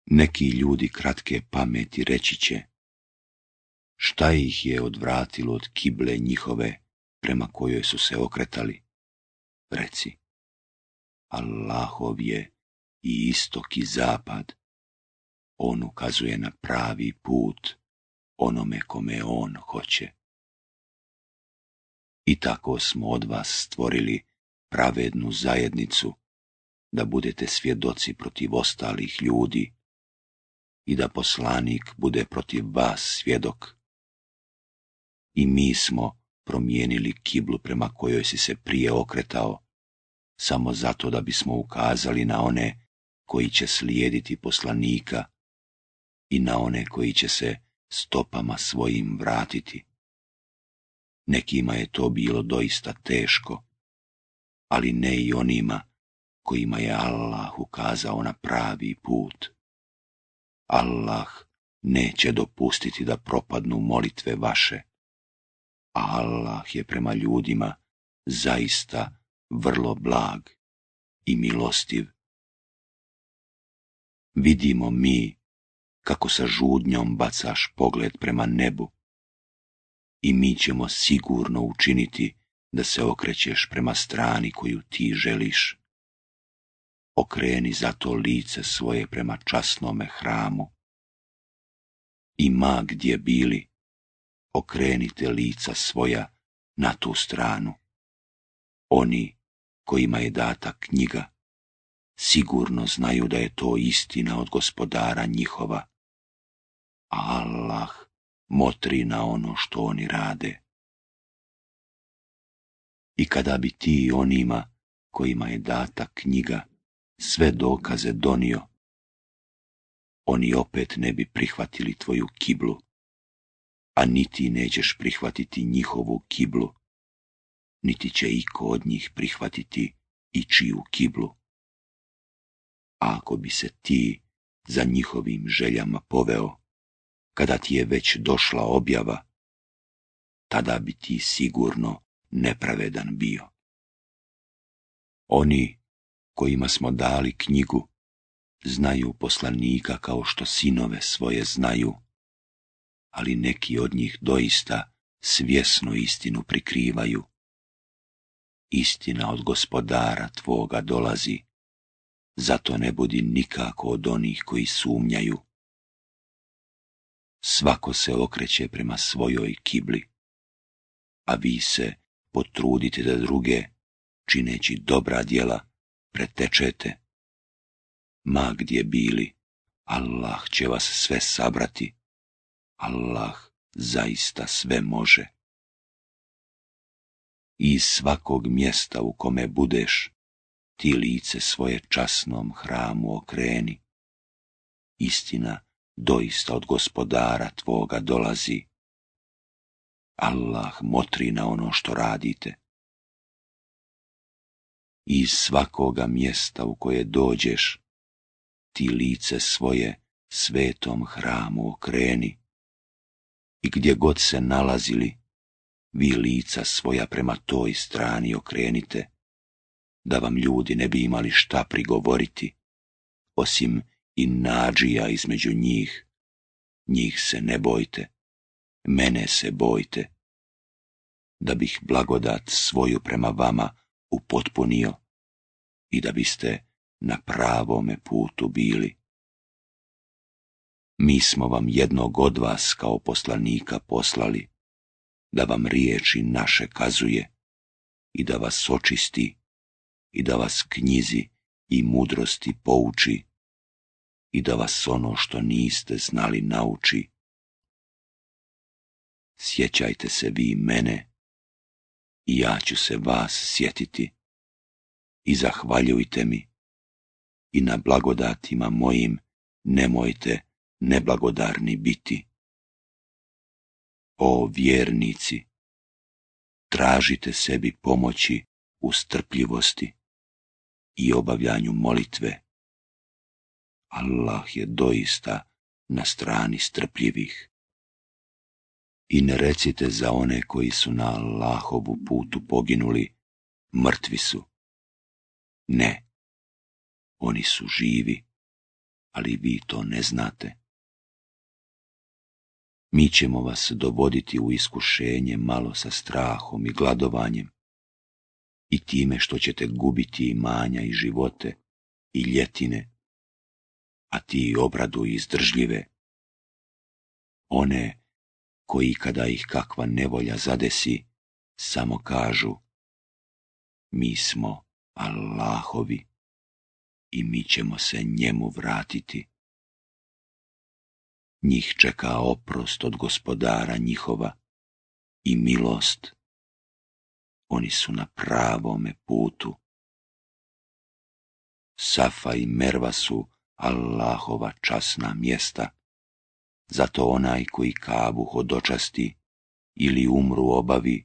Neki ljudi kratke pameti reći će šta ih je odvratilo od kible njihove prema kojoj su se okretali. Reci, Allahov je i istok i zapad, on ukazuje na pravi put onome kome on hoće. I tako smo od vas stvorili pravednu zajednicu, da budete svjedoci protiv ostalih ljudi i da poslanik bude protiv vas svjedok. I mi smo promijenili kiblu prema kojoj si se prije okretao, samo zato da bismo ukazali na one koji će slijediti poslanika i na one koji će se stopama svojim vratiti. Nekima je to bilo doista teško, ali ne i onima kojima je Allah ukazao na pravi put. Allah neće dopustiti da propadnu molitve vaše, a Allah je prema ljudima zaista vrlo blag i milostiv. Vidimo mi kako sa žudnjom bacaš pogled prema nebu. I mi ćemo sigurno učiniti da se okrećeš prema strani koju ti želiš. Okreni zato lice svoje prema časnome hramu. I gdje bili, okrenite lica svoja na tu stranu. Oni kojima je data knjiga sigurno znaju da je to istina od gospodara njihova Allah motri na ono što oni rade. I kada bi ti onima kojima je data knjiga sve dokaze donio, oni opet ne bi prihvatili tvoju kiblu, a niti nećeš prihvatiti njihovu kiblu, niti će iko od njih prihvatiti i čiju kiblu. ako bi se ti za njihovim željama poveo, kada ti je već došla objava, tada bi ti sigurno nepravedan bio. Oni kojima smo dali knjigu znaju poslanika kao što sinove svoje znaju, ali neki od njih doista svjesno istinu prikrivaju. Istina od gospodara tvoga dolazi, zato ne budi nikako od onih koji sumnjaju svako se okreće prema svojoj kibli, a vi se potrudite da druge, čineći dobra djela, pretečete. Ma gdje bili, Allah će vas sve sabrati. Allah zaista sve može. I svakog mjesta u kome budeš, ti lice svoje časnom hramu okreni. Istina doista od gospodara tvoga dolazi. Allah motri na ono što radite. I iz svakoga mjesta u koje dođeš, ti lice svoje svetom hramu okreni. I gdje god se nalazili, vi lica svoja prema toj strani okrenite, da vam ljudi ne bi imali šta prigovoriti, osim i nađija između njih. Njih se ne bojte, mene se bojte, da bih blagodat svoju prema vama upotpunio i da biste na pravome putu bili. Mi smo vam jednog od vas kao poslanika poslali, da vam riječi naše kazuje i da vas očisti i da vas knjizi i mudrosti pouči i da vas ono što niste znali nauči. Sjećajte se vi mene i ja ću se vas sjetiti i zahvaljujte mi i na blagodatima mojim nemojte neblagodarni biti. O vjernici, tražite sebi pomoći u strpljivosti i obavljanju molitve Allah je doista na strani strpljivih. I ne recite za one koji su na Allahovu putu poginuli, mrtvi su. Ne, oni su živi, ali vi to ne znate. Mi ćemo vas dovoditi u iskušenje malo sa strahom i gladovanjem i time što ćete gubiti imanja i živote i ljetine a ti obradu izdržljive. One koji kada ih kakva nevolja zadesi, samo kažu mi smo Allahovi i mi ćemo se njemu vratiti. Njih čeka oprost od gospodara njihova i milost. Oni su na pravome putu. Safa i Merva su Allahova časna mjesta. Zato onaj koji kabu hodočasti ili umru obavi,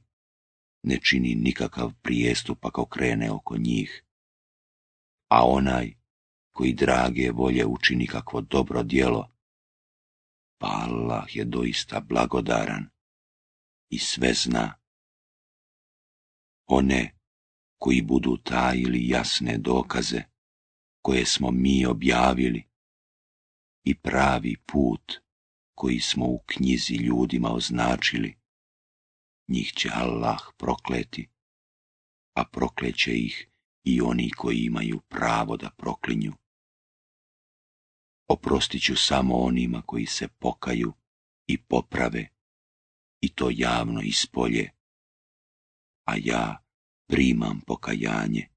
ne čini nikakav prijestup ako krene oko njih. A onaj koji drage volje učini kakvo dobro djelo, pa Allah je doista blagodaran i sve zna. One koji budu tajili jasne dokaze, koje smo mi objavili i pravi put koji smo u knjizi ljudima označili, njih će Allah prokleti, a prokleće ih i oni koji imaju pravo da proklinju. Oprostit ću samo onima koji se pokaju i poprave, i to javno ispolje, a ja primam pokajanje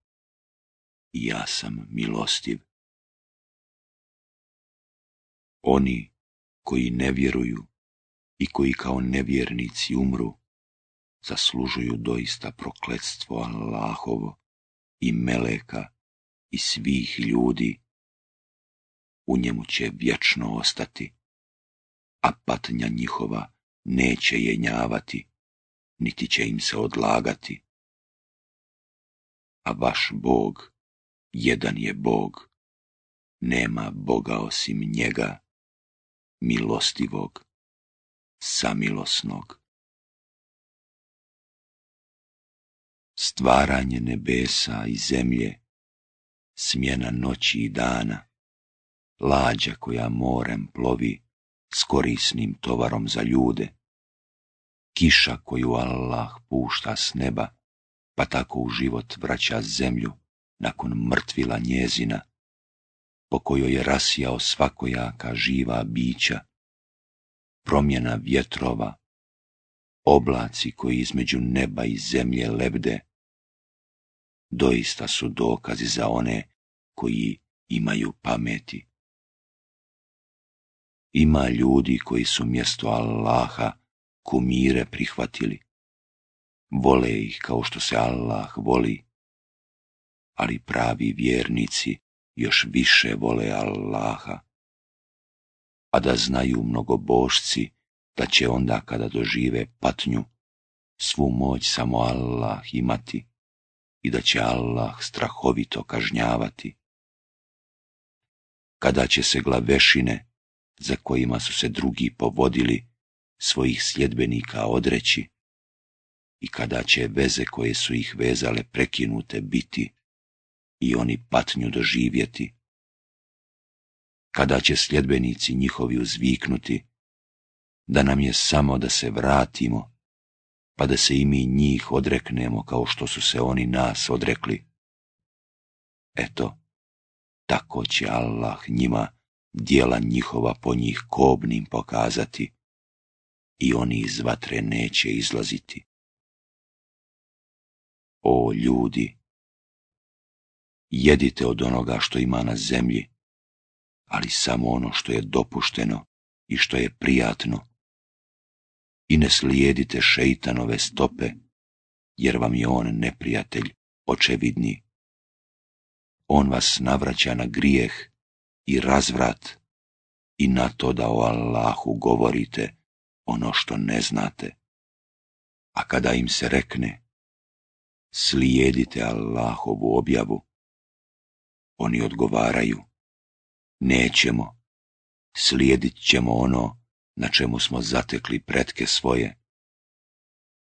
ja sam milostiv. Oni koji ne vjeruju i koji kao nevjernici umru, zaslužuju doista prokletstvo Allahovo i meleka i svih ljudi. U njemu će vječno ostati, a patnja njihova neće jenjavati, niti će im se odlagati. A vaš Bog jedan je Bog, nema Boga osim njega, milostivog, samilosnog. Stvaranje nebesa i zemlje, smjena noći i dana, lađa koja morem plovi s korisnim tovarom za ljude, kiša koju Allah pušta s neba, pa tako u život vraća zemlju, nakon mrtvila njezina, po kojoj je rasijao svakojaka živa bića, promjena vjetrova, oblaci koji između neba i zemlje lebde, doista su dokazi za one koji imaju pameti. Ima ljudi koji su mjesto Allaha kumire prihvatili. Vole ih kao što se Allah voli ali pravi vjernici još više vole Allaha. A da znaju bošci da će onda kada dožive patnju svu moć samo Allah imati i da će Allah strahovito kažnjavati. Kada će se glavešine, za kojima su se drugi povodili, svojih sljedbenika odreći i kada će veze koje su ih vezale prekinute biti, i oni patnju doživjeti. Kada će sljedbenici njihovi uzviknuti, da nam je samo da se vratimo, pa da se i mi njih odreknemo kao što su se oni nas odrekli. Eto, tako će Allah njima dijela njihova po njih kobnim pokazati i oni iz vatre neće izlaziti. O ljudi, jedite od onoga što ima na zemlji, ali samo ono što je dopušteno i što je prijatno. I ne slijedite šeitanove stope, jer vam je on neprijatelj očevidni. On vas navraća na grijeh i razvrat i na to da o Allahu govorite ono što ne znate. A kada im se rekne, slijedite Allahovu objavu, oni odgovaraju, nećemo, slijedit ćemo ono na čemu smo zatekli pretke svoje.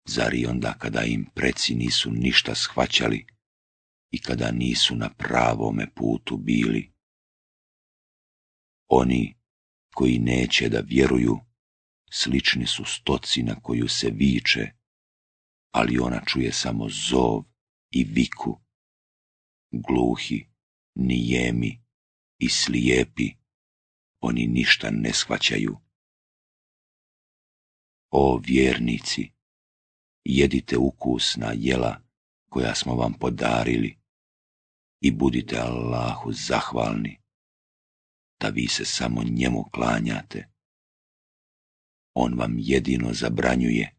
Zar i onda kada im preci nisu ništa shvaćali i kada nisu na pravome putu bili? Oni koji neće da vjeruju, slični su stoci na koju se viče, ali ona čuje samo zov i viku. Gluhi ni jemi i slijepi, oni ništa ne shvaćaju. O vjernici, jedite ukusna jela koja smo vam podarili i budite Allahu zahvalni, da vi se samo njemu klanjate. On vam jedino zabranjuje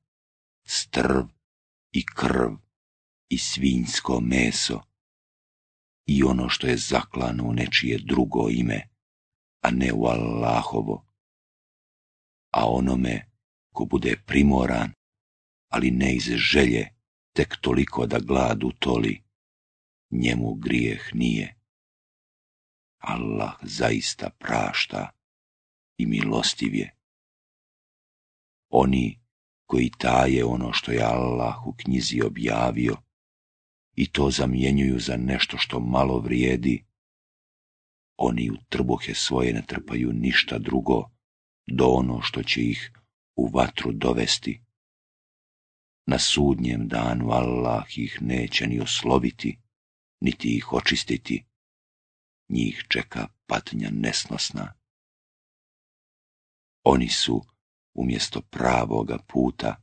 strv i krv i svinjsko meso i ono što je zaklano u nečije drugo ime, a ne u Allahovo. A onome ko bude primoran, ali ne iz želje, tek toliko da glad utoli, njemu grijeh nije. Allah zaista prašta i milostiv je. Oni koji taje ono što je Allah u knjizi objavio, i to zamjenjuju za nešto što malo vrijedi. Oni u trbuhe svoje ne trpaju ništa drugo do ono što će ih u vatru dovesti. Na sudnjem dan, Allah ih neće ni osloviti, niti ih očistiti. Njih čeka patnja nesnosna. Oni su umjesto pravoga puta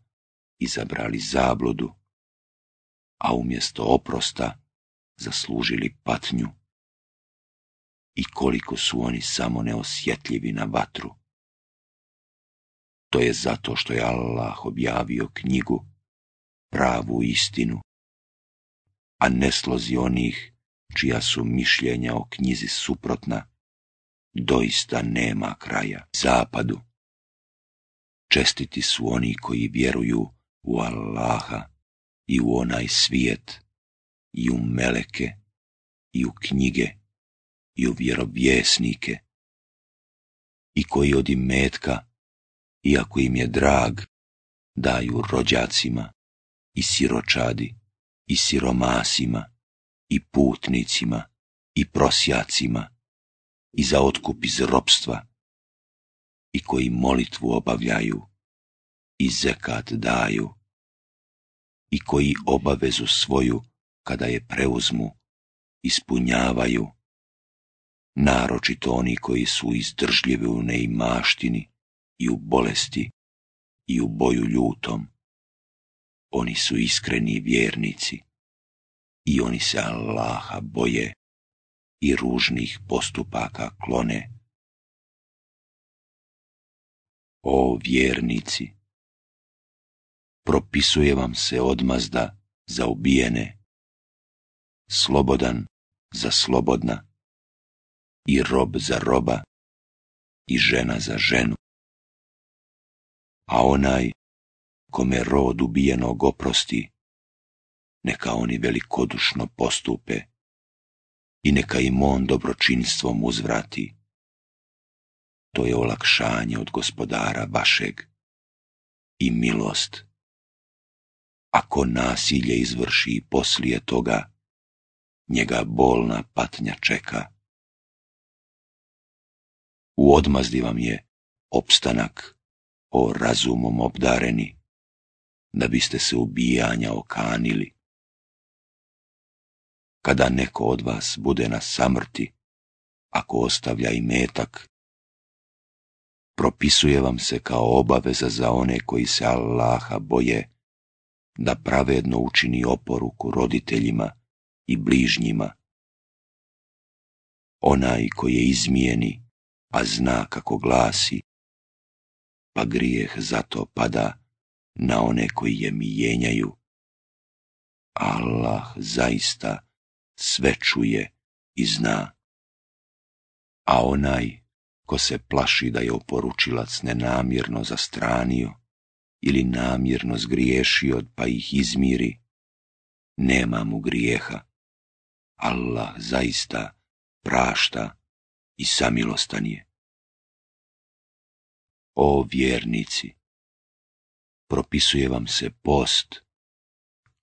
izabrali zabludu a umjesto oprosta zaslužili patnju. I koliko su oni samo neosjetljivi na vatru. To je zato što je Allah objavio knjigu, pravu istinu, a ne slozi onih čija su mišljenja o knjizi suprotna, doista nema kraja zapadu. Čestiti su oni koji vjeruju u Allaha i u onaj svijet, i u meleke, i u knjige, i u vjerobjesnike. i koji od imetka, iako im je drag, daju rođacima, i siročadi, i siromasima, i putnicima, i prosjacima, i za otkup iz ropstva, i koji molitvu obavljaju, i zekat daju, i koji obavezu svoju, kada je preuzmu, ispunjavaju, naročito oni koji su izdržljivi u neimaštini i u bolesti i u boju ljutom. Oni su iskreni vjernici i oni se Allaha boje i ružnih postupaka klone. O vjernici, propisuje vam se odmazda za ubijene, slobodan za slobodna, i rob za roba, i žena za ženu. A onaj kome rod ubijenog oprosti, neka oni velikodušno postupe i neka im on dobročinstvom uzvrati. To je olakšanje od gospodara vašeg i milost ako nasilje izvrši i poslije toga, njega bolna patnja čeka. U odmazdi vam je opstanak o razumom obdareni, da biste se ubijanja okanili. Kada neko od vas bude na samrti, ako ostavlja i metak, propisuje vam se kao obaveza za one koji se Allaha boje, da pravedno učini oporuku roditeljima i bližnjima. Onaj koji je izmijeni, a zna kako glasi, pa grijeh zato pada na one koji je mijenjaju. Allah zaista sve čuje i zna. A onaj ko se plaši da je oporučilac nenamjerno zastranio, ili namjerno zgriješio pa ih izmiri, nema mu grijeha. Allah zaista prašta i samilostan je. O vjernici, propisuje vam se post,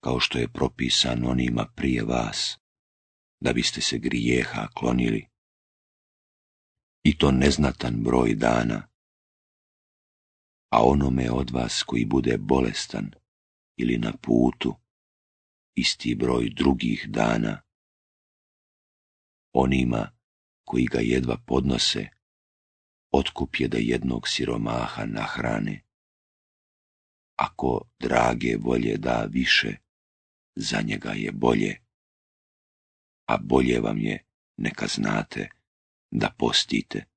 kao što je propisan onima prije vas, da biste se grijeha klonili. I to neznatan broj dana, a onome od vas koji bude bolestan ili na putu, isti broj drugih dana. Onima koji ga jedva podnose, otkup je da jednog siromaha nahrane. Ako drage volje da više, za njega je bolje, a bolje vam je neka znate da postite.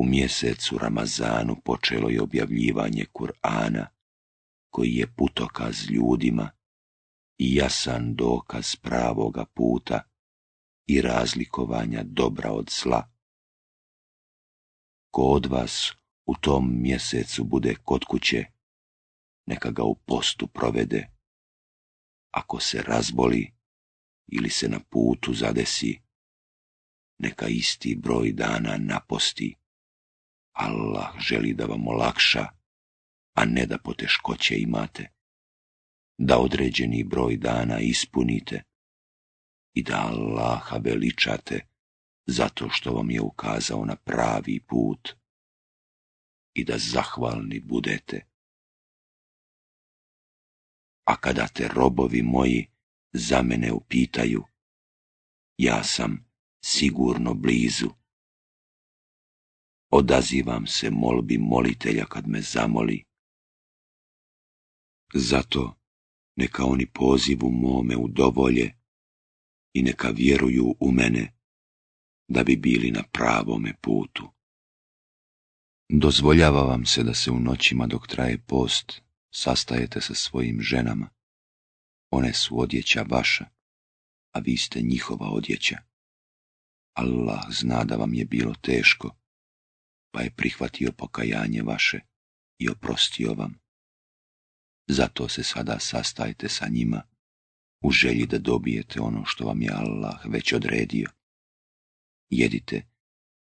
U mjesecu Ramazanu počelo je objavljivanje Kur'ana, koji je putokaz ljudima i jasan dokaz pravoga puta i razlikovanja dobra od zla. Ko od vas u tom mjesecu bude kod kuće, neka ga u postu provede. Ako se razboli ili se na putu zadesi, neka isti broj dana naposti Allah želi da vam olakša, a ne da poteškoće imate, da određeni broj dana ispunite i da Allaha veličate zato što vam je ukazao na pravi put i da zahvalni budete. A kada te robovi moji za mene upitaju, ja sam sigurno blizu odazivam se molbi molitelja kad me zamoli. Zato neka oni pozivu mome udovolje i neka vjeruju u mene da bi bili na pravome putu. Dozvoljava vam se da se u noćima dok traje post sastajete sa svojim ženama. One su odjeća vaša, a vi ste njihova odjeća. Allah zna da vam je bilo teško pa je prihvatio pokajanje vaše i oprostio vam. Zato se sada sastajte sa njima u želji da dobijete ono što vam je Allah već odredio. Jedite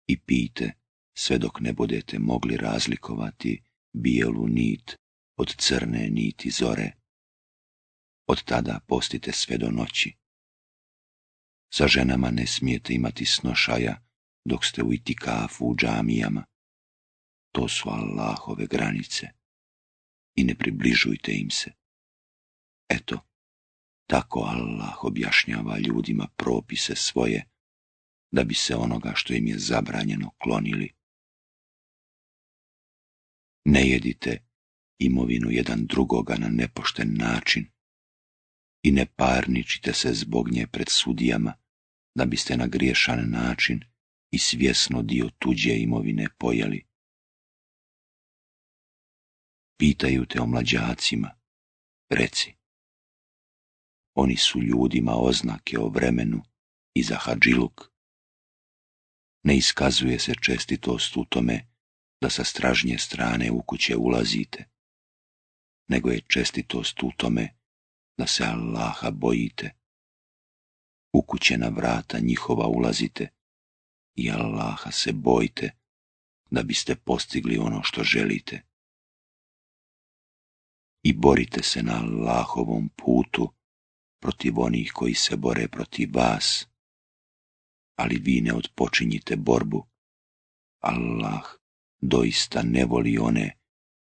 i pijte sve dok ne budete mogli razlikovati bijelu nit od crne niti zore. Od tada postite sve do noći. Sa ženama ne smijete imati snošaja dok ste u itikafu u džamijama. To su Allahove granice i ne približujte im se. Eto, tako Allah objašnjava ljudima propise svoje, da bi se onoga što im je zabranjeno klonili. Ne jedite imovinu jedan drugoga na nepošten način i ne parničite se zbog nje pred sudijama, da biste na griješan način i svjesno dio tuđe imovine pojeli. Pitaju te o mlađacima, reci. Oni su ljudima oznake o vremenu i za hađiluk. Ne iskazuje se čestitost u tome da sa stražnje strane u kuće ulazite, nego je čestitost u tome da se Allaha bojite. U na vrata njihova ulazite, i Allaha se bojte da biste postigli ono što želite. I borite se na Allahovom putu protiv onih koji se bore protiv vas, ali vi ne odpočinjite borbu. Allah doista ne voli one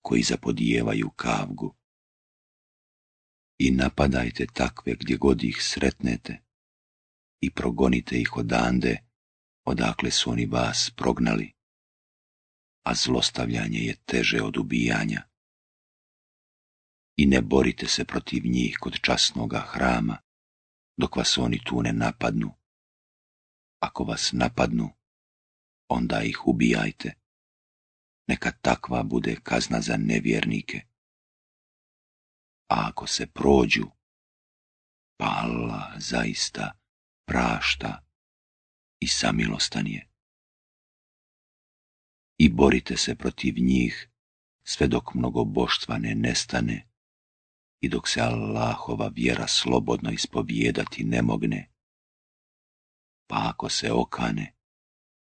koji zapodijevaju kavgu. I napadajte takve gdje god ih sretnete i progonite ih odande odakle su oni vas prognali, a zlostavljanje je teže od ubijanja. I ne borite se protiv njih kod časnoga hrama, dok vas oni tu ne napadnu. Ako vas napadnu, onda ih ubijajte. Neka takva bude kazna za nevjernike. A ako se prođu, pa Allah zaista prašta i samilostan je. I borite se protiv njih sve dok boštva ne nestane i dok se Allahova vjera slobodno ispovijedati ne mogne. Pa ako se okane,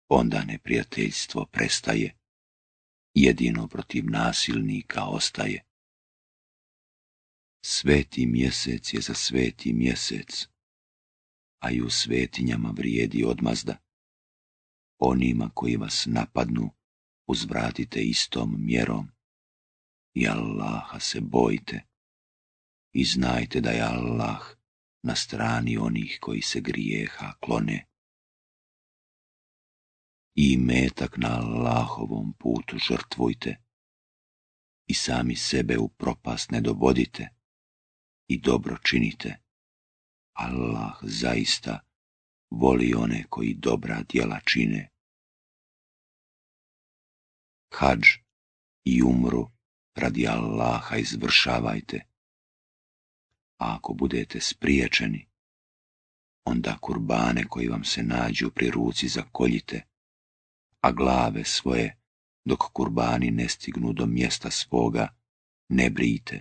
onda neprijateljstvo prestaje, jedino protiv nasilnika ostaje. Sveti mjesec je za sveti mjesec, a i u svetinjama vrijedi odmazda. Onima koji vas napadnu, uzvratite istom mjerom. I Allaha se bojte i znajte da je Allah na strani onih koji se grijeha klone. I metak na Allahovom putu žrtvujte i sami sebe u propast ne dovodite i dobro činite. Allah zaista voli one koji dobra djela čine. Hadž i umru radi Allaha izvršavajte, a ako budete spriječeni, onda kurbane koji vam se nađu pri ruci zakoljite, a glave svoje, dok kurbani ne stignu do mjesta svoga, ne brijte.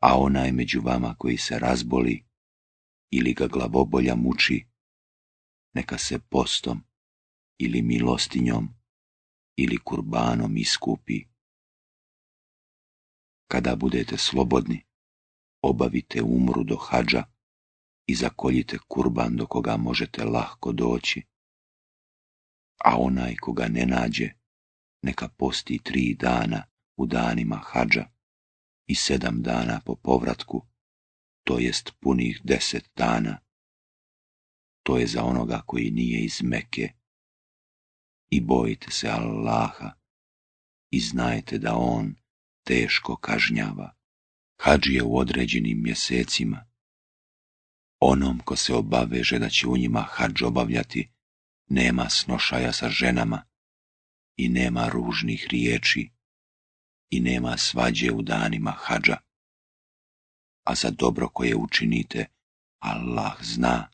A onaj među vama koji se razboli, ili ga glavobolja muči, neka se postom ili milostinjom ili kurbanom iskupi. Kada budete slobodni, obavite umru do hađa i zakoljite kurban do koga možete lahko doći, a onaj koga ne nađe, neka posti tri dana u danima hađa i sedam dana po povratku to jest punih deset dana. To je za onoga koji nije iz Meke. I bojite se Allaha i znajte da On teško kažnjava. je u određenim mjesecima. Onom ko se obaveže da će u njima hadž obavljati, nema snošaja sa ženama i nema ružnih riječi i nema svađe u danima hadža a za dobro koje učinite, Allah zna.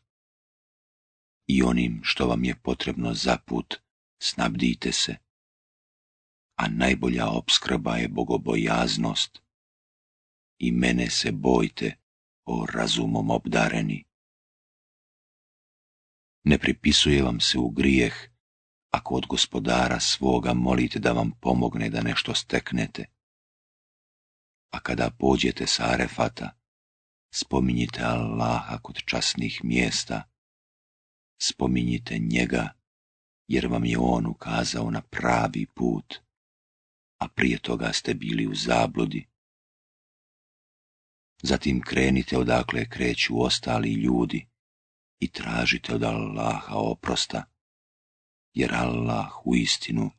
I onim što vam je potrebno za put, snabdite se. A najbolja obskrba je bogobojaznost. I mene se bojte, o razumom obdareni. Ne pripisuje vam se u grijeh, ako od gospodara svoga molite da vam pomogne da nešto steknete. A kada pođete sa Arefata, spominjite Allaha kod časnih mjesta, spominjite njega jer vam je on ukazao na pravi put, a prije toga ste bili u zabludi. Zatim krenite odakle kreću ostali ljudi i tražite od Allaha oprosta, jer Allah u istinu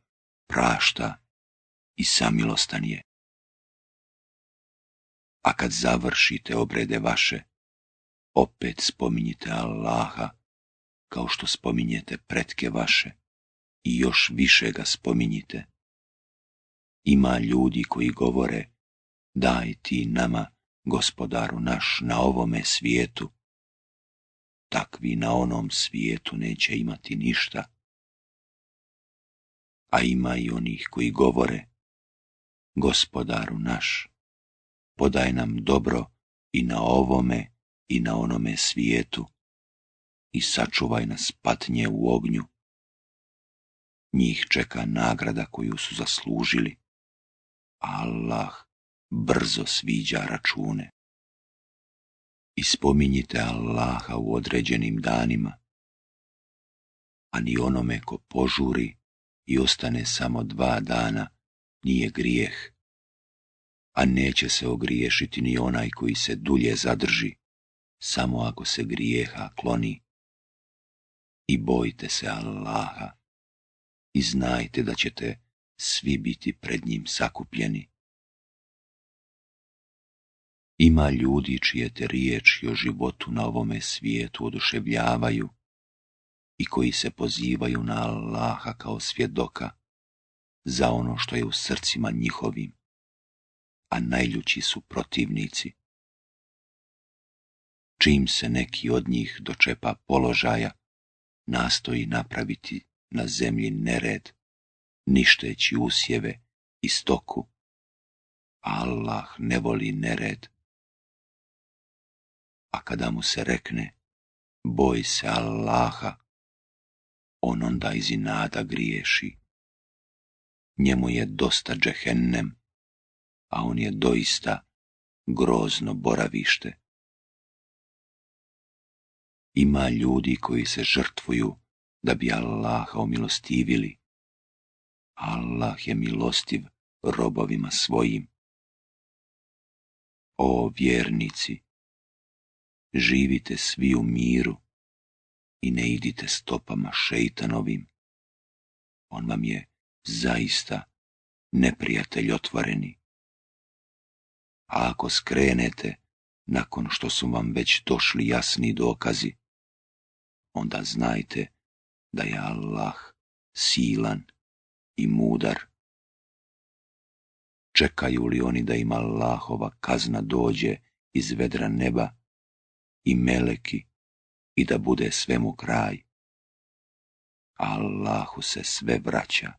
prašta i samilostan je a kad završite obrede vaše, opet spominjite Allaha, kao što spominjete pretke vaše, i još više ga spominjite. Ima ljudi koji govore, daj ti nama, gospodaru naš, na ovome svijetu. Takvi na onom svijetu neće imati ništa. A ima i onih koji govore, gospodaru naš, podaj nam dobro i na ovome i na onome svijetu i sačuvaj nas patnje u ognju. Njih čeka nagrada koju su zaslužili. Allah brzo sviđa račune. Ispominjite Allaha u određenim danima, a ni onome ko požuri i ostane samo dva dana nije grijeh a neće se ogriješiti ni onaj koji se dulje zadrži, samo ako se grijeha kloni. I bojte se Allaha i znajte da ćete svi biti pred njim sakupljeni. Ima ljudi čije te riječi o životu na ovome svijetu oduševljavaju i koji se pozivaju na Allaha kao svjedoka za ono što je u srcima njihovim a najljući su protivnici. Čim se neki od njih dočepa položaja, nastoji napraviti na zemlji nered, ništeći usjeve i stoku. Allah ne voli nered. A kada mu se rekne, boj se Allaha, on onda iz inada griješi. Njemu je dosta džehennem, a on je doista grozno boravište. Ima ljudi koji se žrtvuju da bi Allaha omilostivili. Allah je milostiv robovima svojim. O vjernici, živite svi u miru i ne idite stopama šeitanovim. On vam je zaista neprijatelj otvoreni a ako skrenete, nakon što su vam već došli jasni dokazi, onda znajte da je Allah silan i mudar. Čekaju li oni da im Allahova kazna dođe iz vedra neba i meleki i da bude svemu kraj? Allahu se sve vraća.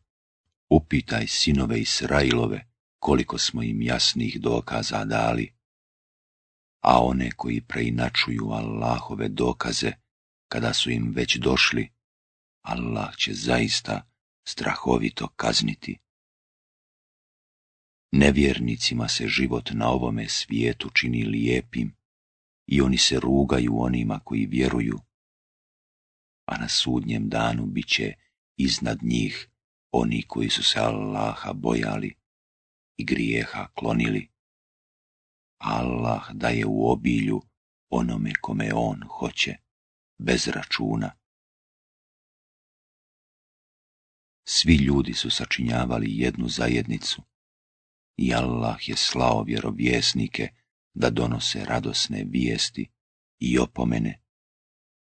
Upitaj sinove Israilove koliko smo im jasnih dokaza dali. A one koji preinačuju Allahove dokaze, kada su im već došli, Allah će zaista strahovito kazniti. Nevjernicima se život na ovome svijetu čini lijepim i oni se rugaju onima koji vjeruju, a na sudnjem danu bit će iznad njih oni koji su se Allaha bojali i grijeha klonili. Allah daje u obilju onome kome on hoće, bez računa. Svi ljudi su sačinjavali jednu zajednicu i Allah je slao vjerovjesnike da donose radosne vijesti i opomene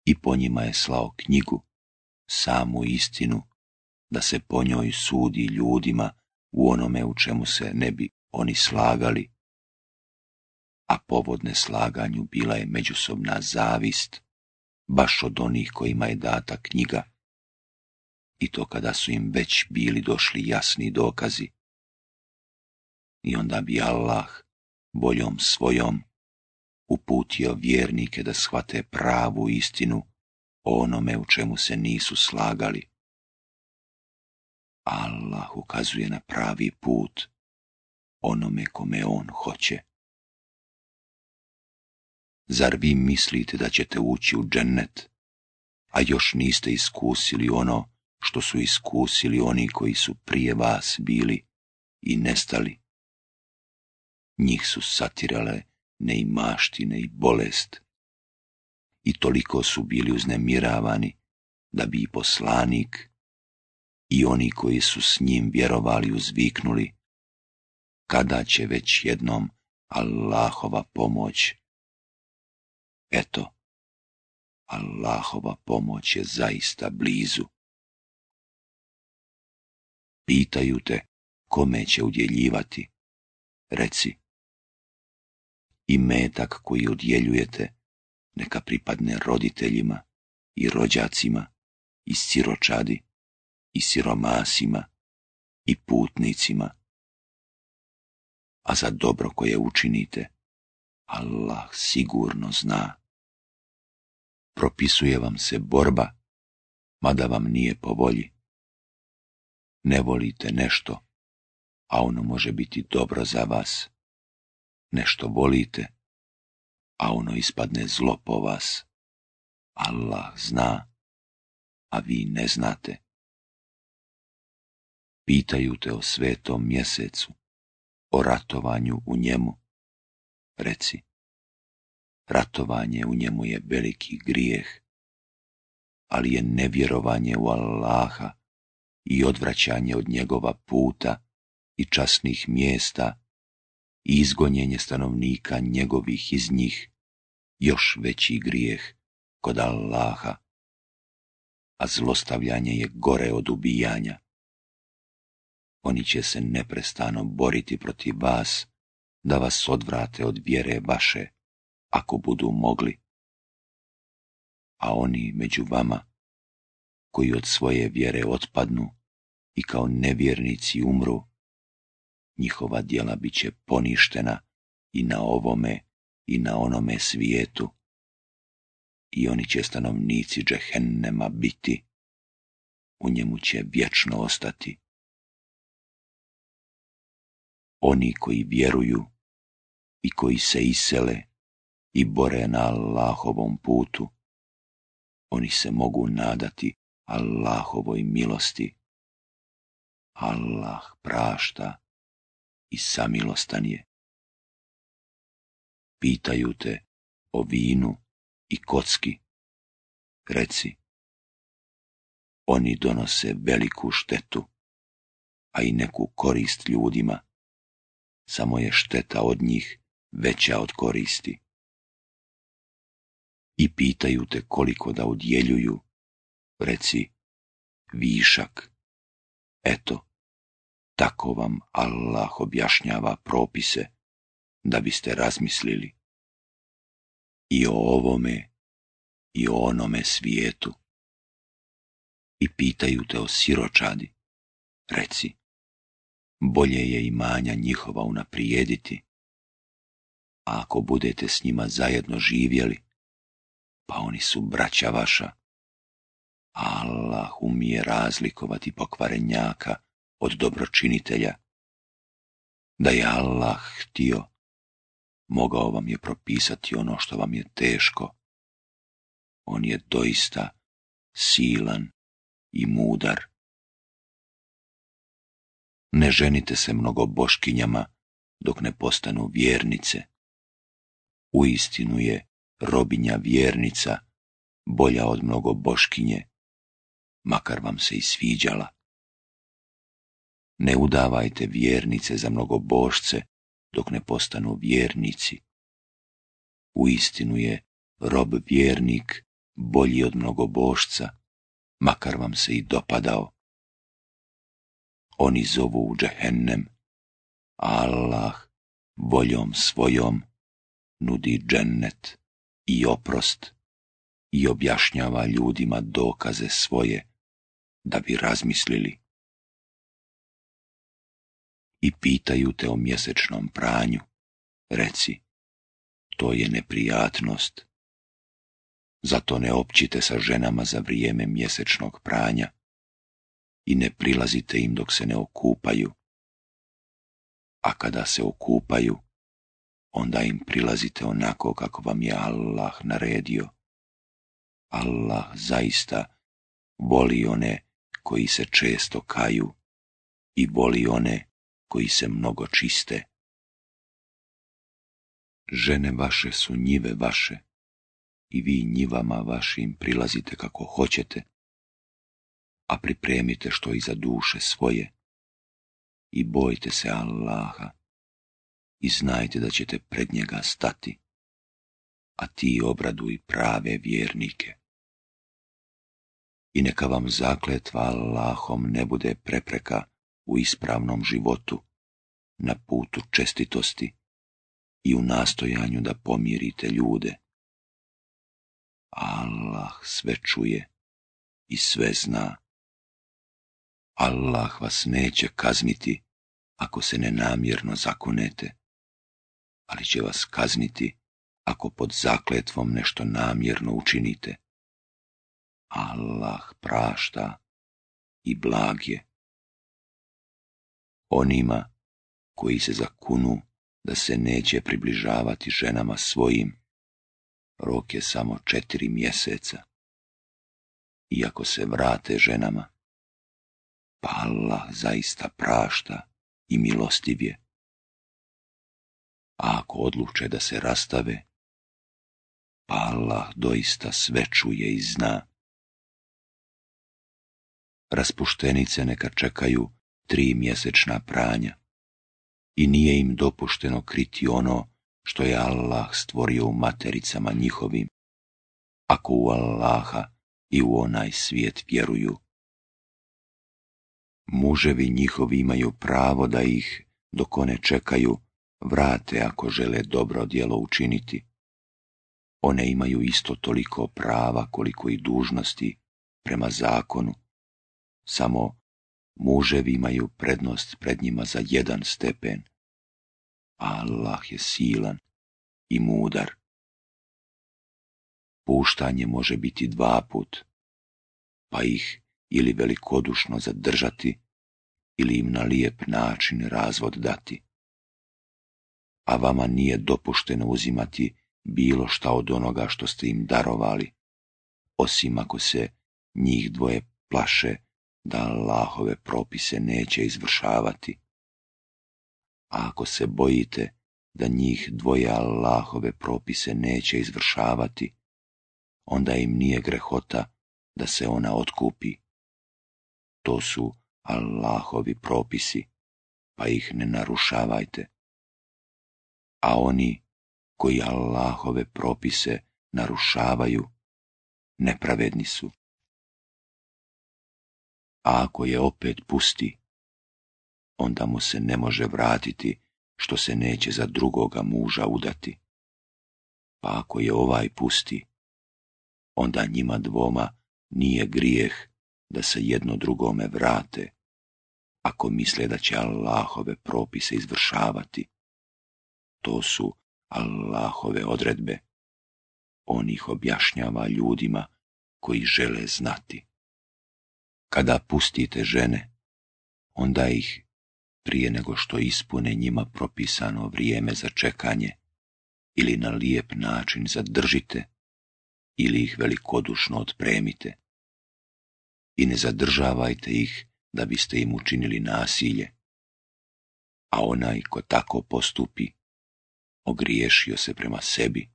i po njima je slao knjigu, samu istinu, da se po njoj sudi ljudima u onome u čemu se ne bi oni slagali, a povodne slaganju bila je međusobna zavist, baš od onih kojima je data knjiga, i to kada su im već bili došli jasni dokazi. I onda bi Allah boljom svojom uputio vjernike da shvate pravu istinu o onome u čemu se nisu slagali. Allah ukazuje na pravi put onome kome on hoće. Zar vi mislite da ćete ući u džennet, a još niste iskusili ono što su iskusili oni koji su prije vas bili i nestali? Njih su satirale neimaštine i bolest i toliko su bili uznemiravani da bi i poslanik i oni koji su s njim vjerovali uzviknuli, kada će već jednom Allahova pomoć? Eto, Allahova pomoć je zaista blizu. Pitaju te kome će udjeljivati, reci. I metak koji odjeljujete neka pripadne roditeljima i rođacima i siročadi i siromasima i putnicima. A za dobro koje učinite, Allah sigurno zna. Propisuje vam se borba, mada vam nije po volji. Ne volite nešto, a ono može biti dobro za vas. Nešto volite, a ono ispadne zlo po vas. Allah zna, a vi ne znate pitaju te o svetom mjesecu, o ratovanju u njemu. Reci, ratovanje u njemu je veliki grijeh, ali je nevjerovanje u Allaha i odvraćanje od njegova puta i časnih mjesta i izgonjenje stanovnika njegovih iz njih još veći grijeh kod Allaha, a zlostavljanje je gore od ubijanja. Oni će se neprestano boriti protiv vas, da vas odvrate od vjere vaše, ako budu mogli. A oni među vama, koji od svoje vjere otpadnu i kao nevjernici umru, njihova djela bit će poništena i na ovome i na onome svijetu. I oni će stanovnici džehennema biti, u njemu će vječno ostati oni koji vjeruju i koji se isele i bore na Allahovom putu, oni se mogu nadati Allahovoj milosti. Allah prašta i samilostan je. Pitaju te o vinu i kocki. Reci, oni donose veliku štetu, a i neku korist ljudima samo je šteta od njih veća od koristi. I pitaju te koliko da udjeljuju, reci, višak. Eto, tako vam Allah objašnjava propise, da biste razmislili i o ovome i o onome svijetu. I pitaju te o siročadi, reci, bolje je imanja njihova unaprijediti. A ako budete s njima zajedno živjeli, pa oni su braća vaša. Allah umije razlikovati pokvarenjaka od dobročinitelja. Da je Allah htio, mogao vam je propisati ono što vam je teško. On je doista silan i mudar ne ženite se mnogo boškinjama dok ne postanu vjernice. istinu je robinja vjernica bolja od mnogo boškinje, makar vam se i sviđala. Ne udavajte vjernice za mnogo bošce dok ne postanu vjernici. istinu je rob vjernik bolji od mnogo bošca, makar vam se i dopadao oni zovu u džehennem. Allah voljom svojom nudi džennet i oprost i objašnjava ljudima dokaze svoje da bi razmislili. I pitaju te o mjesečnom pranju, reci, to je neprijatnost. Zato ne općite sa ženama za vrijeme mjesečnog pranja, i ne prilazite im dok se ne okupaju. A kada se okupaju, onda im prilazite onako kako vam je Allah naredio. Allah zaista voli one koji se često kaju i voli one koji se mnogo čiste. Žene vaše su njive vaše i vi njivama vašim prilazite kako hoćete a pripremite što i za duše svoje. I bojte se Allaha i znajte da ćete pred njega stati, a ti obraduj prave vjernike. I neka vam zakletva Allahom ne bude prepreka u ispravnom životu, na putu čestitosti i u nastojanju da pomirite ljude. Allah sve čuje i sve zna. Allah vas neće kazniti ako se nenamjerno zakunete, ali će vas kazniti ako pod zakletvom nešto namjerno učinite. Allah prašta i blag je. Onima koji se zakunu da se neće približavati ženama svojim, rok je samo četiri mjeseca. Iako se vrate ženama, pa Allah zaista prašta i milostiv je. A ako odluče da se rastave, pa Allah doista sve čuje i zna. Raspuštenice neka čekaju tri mjesečna pranja i nije im dopušteno kriti ono što je Allah stvorio u matericama njihovim, ako u Allaha i u onaj svijet vjeruju muževi njihovi imaju pravo da ih, dok one čekaju, vrate ako žele dobro djelo učiniti. One imaju isto toliko prava koliko i dužnosti prema zakonu, samo muževi imaju prednost pred njima za jedan stepen. Allah je silan i mudar. Puštanje može biti dva put, pa ih ili velikodušno zadržati ili im na lijep način razvod dati. A vama nije dopušteno uzimati bilo šta od onoga što ste im darovali, osim ako se njih dvoje plaše da Allahove propise neće izvršavati. A ako se bojite da njih dvoje Allahove propise neće izvršavati, onda im nije grehota da se ona otkupi to su Allahovi propisi, pa ih ne narušavajte. A oni koji Allahove propise narušavaju, nepravedni su. A ako je opet pusti, onda mu se ne može vratiti što se neće za drugoga muža udati. Pa ako je ovaj pusti, onda njima dvoma nije grijeh da se jedno drugome vrate, ako misle da će Allahove propise izvršavati. To su Allahove odredbe. On ih objašnjava ljudima koji žele znati. Kada pustite žene, onda ih, prije nego što ispune njima propisano vrijeme za čekanje, ili na lijep način zadržite, ili ih velikodušno otpremite i ne zadržavajte ih da biste im učinili nasilje. A onaj ko tako postupi, ogriješio se prema sebi.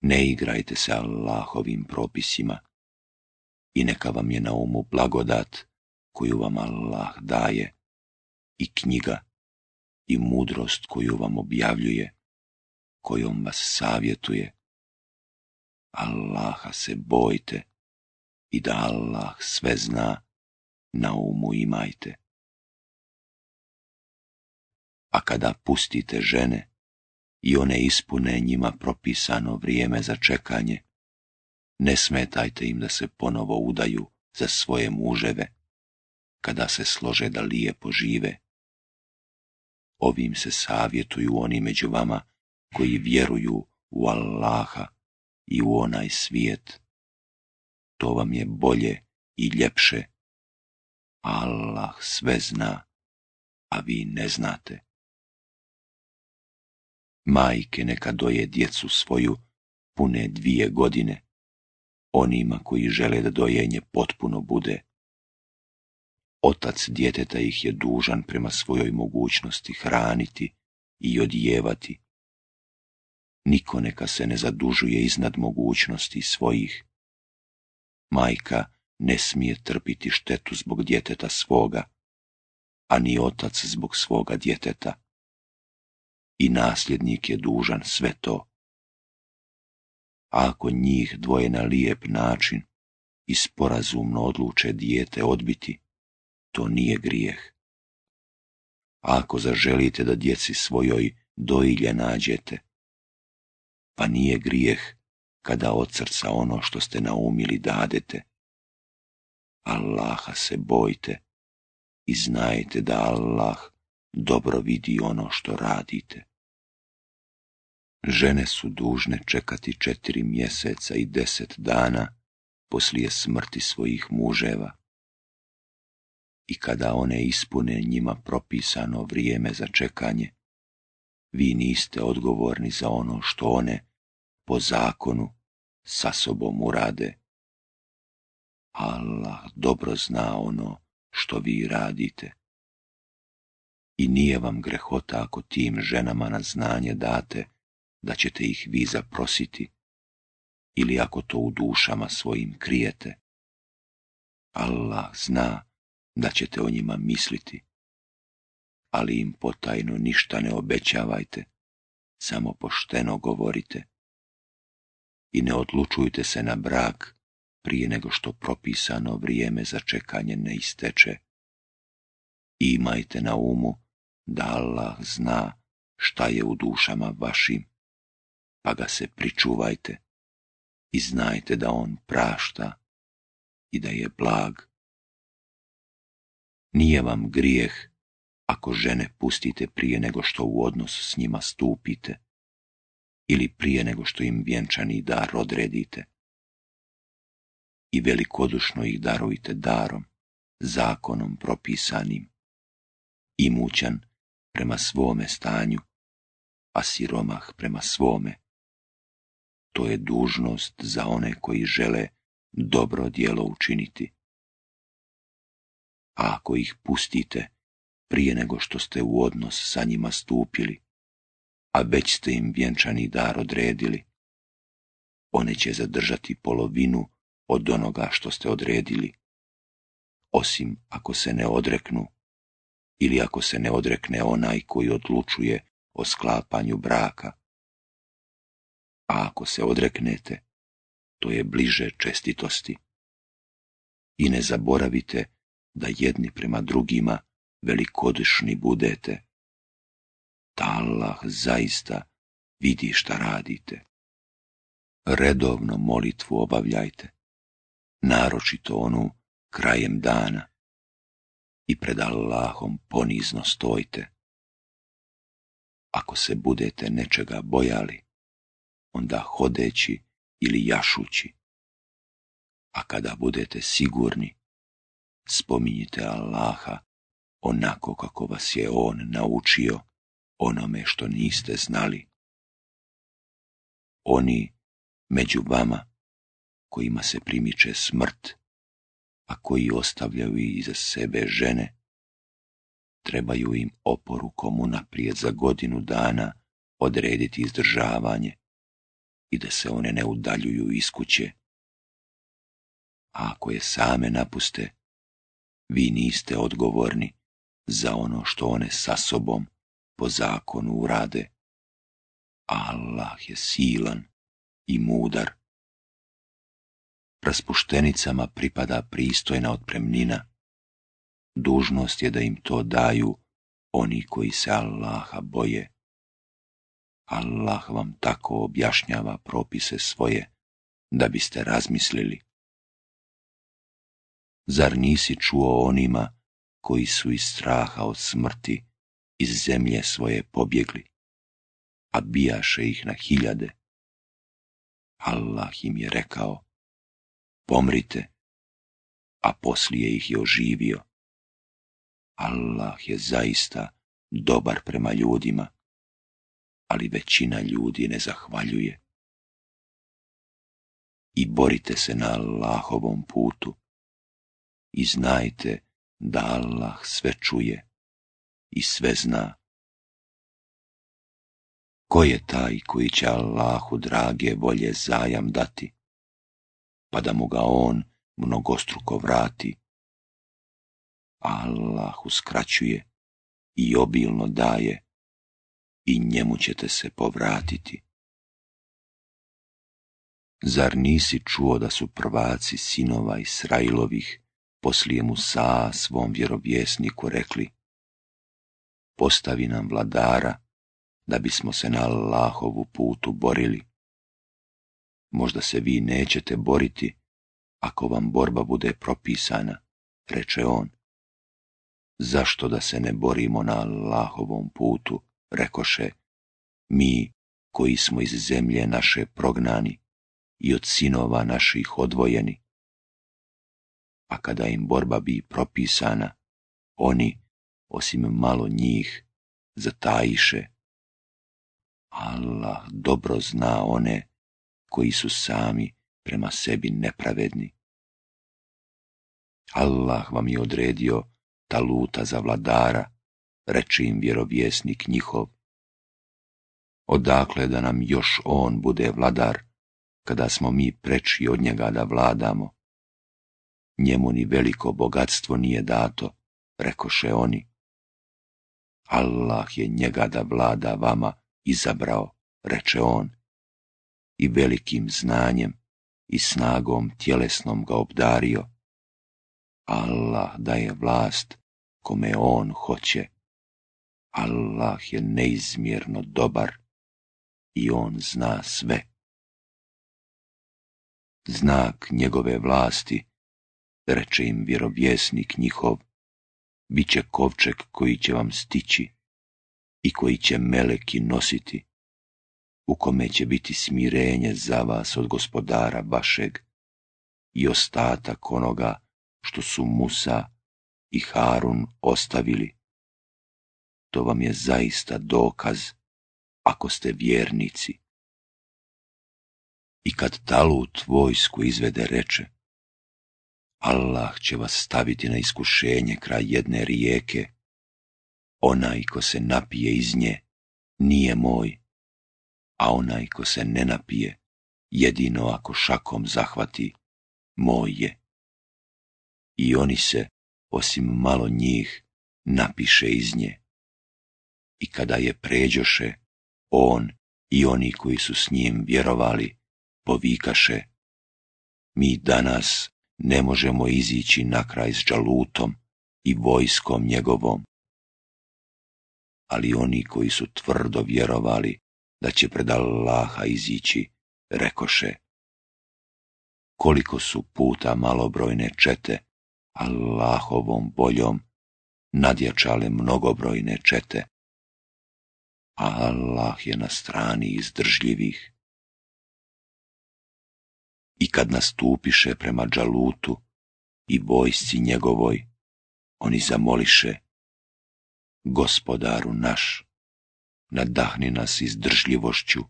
Ne igrajte se Allahovim propisima i neka vam je na umu blagodat koju vam Allah daje i knjiga i mudrost koju vam objavljuje, kojom vas savjetuje. Allaha se bojte i da Allah sve zna, na umu imajte. A kada pustite žene i one ispune njima propisano vrijeme za čekanje, ne smetajte im da se ponovo udaju za svoje muževe, kada se slože da lijepo žive. Ovim se savjetuju oni među vama koji vjeruju u Allaha i u onaj svijet to vam je bolje i ljepše. Allah sve zna, a vi ne znate. Majke neka doje djecu svoju pune dvije godine, onima koji žele da dojenje potpuno bude. Otac djeteta ih je dužan prema svojoj mogućnosti hraniti i odjevati. Niko neka se ne zadužuje iznad mogućnosti svojih. Majka ne smije trpiti štetu zbog djeteta svoga, a ni otac zbog svoga djeteta. I nasljednik je dužan sve to. ako njih dvoje na lijep način i sporazumno odluče dijete odbiti, to nije grijeh. ako zaželite da djeci svojoj doilje nađete, pa nije grijeh kada od srca ono što ste naumili dadete. Allaha se bojte i znajte da Allah dobro vidi ono što radite. Žene su dužne čekati četiri mjeseca i deset dana poslije smrti svojih muževa. I kada one ispune njima propisano vrijeme za čekanje, vi niste odgovorni za ono što one po zakonu sa sobom urade. Allah dobro zna ono što vi radite. I nije vam grehota ako tim ženama na znanje date da ćete ih vi zaprositi ili ako to u dušama svojim krijete. Allah zna da ćete o njima misliti, ali im potajno ništa ne obećavajte, samo pošteno govorite i ne odlučujte se na brak prije nego što propisano vrijeme za čekanje ne isteče. Imajte na umu da Allah zna šta je u dušama vašim, pa ga se pričuvajte i znajte da on prašta i da je blag. Nije vam grijeh ako žene pustite prije nego što u odnos s njima stupite ili prije nego što im vjenčani dar odredite. I velikodušno ih darujte darom, zakonom propisanim, imućan prema svome stanju, a siromah prema svome. To je dužnost za one koji žele dobro dijelo učiniti. A ako ih pustite prije nego što ste u odnos sa njima stupili, a već ste im vjenčani dar odredili. One će zadržati polovinu od onoga što ste odredili, osim ako se ne odreknu ili ako se ne odrekne onaj koji odlučuje o sklapanju braka. A ako se odreknete, to je bliže čestitosti. I ne zaboravite da jedni prema drugima velikodišni budete Allah zaista vidi šta radite. Redovno molitvu obavljajte, naročito onu krajem dana, i pred Allahom ponizno stojte. Ako se budete nečega bojali, onda hodeći ili jašući, a kada budete sigurni, spominjite Allaha onako kako vas je On naučio onome što niste znali. Oni među vama, kojima se primiče smrt, a koji ostavljaju iza sebe žene, trebaju im oporukom unaprijed za godinu dana odrediti izdržavanje i da se one ne udaljuju iz kuće. A ako je same napuste, vi niste odgovorni za ono što one sa sobom po zakonu urade. Allah je silan i mudar. Raspuštenicama pripada pristojna otpremnina. Dužnost je da im to daju oni koji se Allaha boje. Allah vam tako objašnjava propise svoje, da biste razmislili. Zar nisi čuo onima koji su iz straha od smrti iz zemlje svoje pobjegli, a bijaše ih na hiljade. Allah im je rekao, pomrite, a poslije ih je oživio. Allah je zaista dobar prema ljudima, ali većina ljudi ne zahvaljuje. I borite se na Allahovom putu i znajte da Allah sve čuje i sve zna. Ko je taj koji će Allahu drage volje zajam dati, pa da mu ga on mnogostruko vrati? Allah uskraćuje i obilno daje i njemu ćete se povratiti. Zar nisi čuo da su prvaci sinova Israilovih poslije Musa svom vjerovjesniku rekli postavi nam vladara, da bismo se na Allahovu putu borili. Možda se vi nećete boriti, ako vam borba bude propisana, reče on. Zašto da se ne borimo na Allahovom putu, rekoše, mi koji smo iz zemlje naše prognani i od sinova naših odvojeni. A kada im borba bi propisana, oni osim malo njih, zatajiše. Allah dobro zna one koji su sami prema sebi nepravedni. Allah vam je odredio taluta za vladara, reče im vjerovjesnik njihov. Odakle da nam još on bude vladar, kada smo mi preči od njega da vladamo? Njemu ni veliko bogatstvo nije dato, rekoše oni. Allah je njega da vlada vama izabrao, reče on, i velikim znanjem i snagom tjelesnom ga obdario. Allah daje vlast kome on hoće. Allah je neizmjerno dobar i on zna sve. Znak njegove vlasti, reče im vjerovjesnik njihov, bit će kovčeg koji će vam stići i koji će meleki nositi, u kome će biti smirenje za vas od gospodara vašeg i ostatak onoga što su Musa i Harun ostavili. To vam je zaista dokaz ako ste vjernici. I kad Talut vojsku izvede reče, Allah će vas staviti na iskušenje kraj jedne rijeke. Onaj ko se napije iz nje nije moj, a onaj ko se ne napije, jedino ako šakom zahvati, moj je. I oni se, osim malo njih, napiše iz nje. I kada je pređoše, on i oni koji su s njim vjerovali, povikaše, mi danas ne možemo izići na kraj s Đalutom i vojskom njegovom. Ali oni koji su tvrdo vjerovali da će pred Allaha izići, rekoše, koliko su puta malobrojne čete Allahovom boljom nadjačale mnogobrojne čete, a Allah je na strani izdržljivih i kad nastupiše prema džalutu i vojsci njegovoj, oni zamoliše, gospodaru naš, nadahni nas izdržljivošću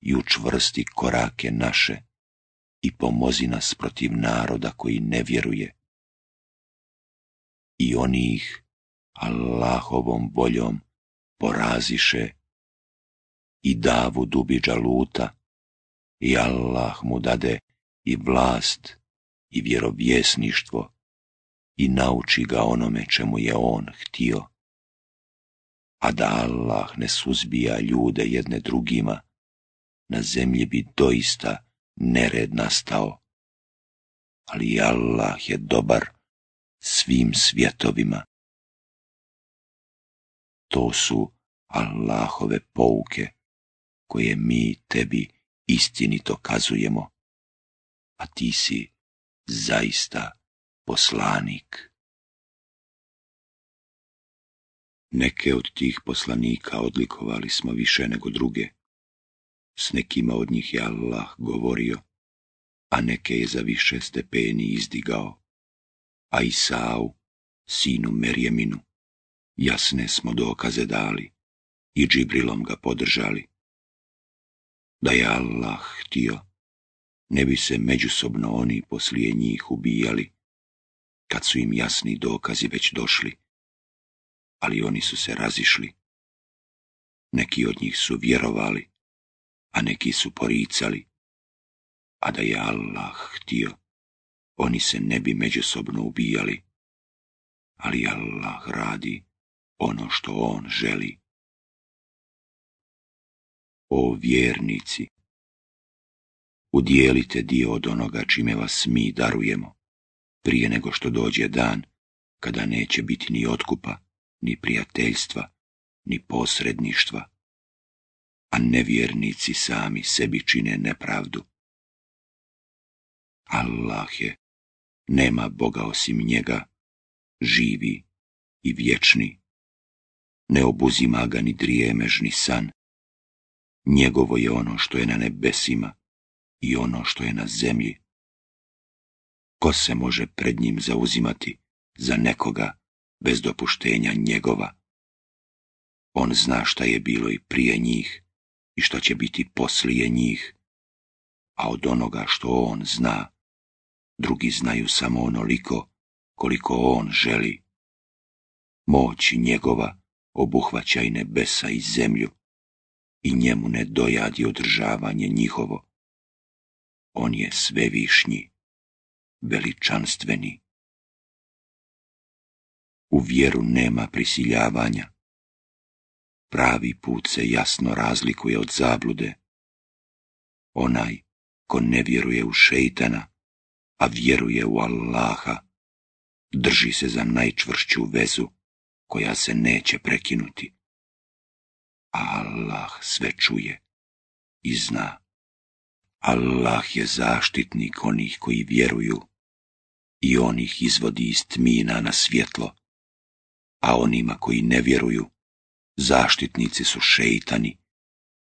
i učvrsti korake naše i pomozi nas protiv naroda koji ne vjeruje. I oni ih Allahovom boljom poraziše i davu dubi džaluta i Allah mu dade i vlast i vjerovjesništvo i nauči ga onome čemu je on htio, a da Allah ne suzbija ljude jedne drugima, na zemlji bi doista nered nastao, ali Allah je dobar svim svjetovima. To su Allahove pouke koje mi tebi istinito kazujemo a ti si zaista poslanik. Neke od tih poslanika odlikovali smo više nego druge. S nekima od njih je Allah govorio, a neke je za više stepeni izdigao. A Isau, sinu Merjeminu, jasne smo dokaze dali i džibrilom ga podržali. Da je Allah htio, ne bi se međusobno oni poslije njih ubijali, kad su im jasni dokazi već došli, ali oni su se razišli. Neki od njih su vjerovali, a neki su poricali, a da je Allah htio, oni se ne bi međusobno ubijali, ali Allah radi ono što On želi. O vjernici! udijelite dio od onoga čime vas mi darujemo, prije nego što dođe dan, kada neće biti ni otkupa, ni prijateljstva, ni posredništva. A nevjernici sami sebi čine nepravdu. Allah je, nema Boga osim njega, živi i vječni. Ne obuzima ga ni drijemežni san. Njegovo je ono što je na nebesima, i ono što je na zemlji. Ko se može pred njim zauzimati za nekoga bez dopuštenja njegova? On zna šta je bilo i prije njih i šta će biti poslije njih, a od onoga što on zna, drugi znaju samo onoliko koliko on želi. Moć njegova obuhvaća i nebesa i zemlju i njemu ne dojadi održavanje njihovo on je svevišnji, veličanstveni. U vjeru nema prisiljavanja. Pravi put se jasno razlikuje od zablude. Onaj ko ne vjeruje u šeitana, a vjeruje u Allaha, drži se za najčvršću vezu koja se neće prekinuti. Allah sve čuje i zna. Allah je zaštitnik onih koji vjeruju i on ih izvodi iz tmina na svjetlo, a onima koji ne vjeruju, zaštitnici su šeitani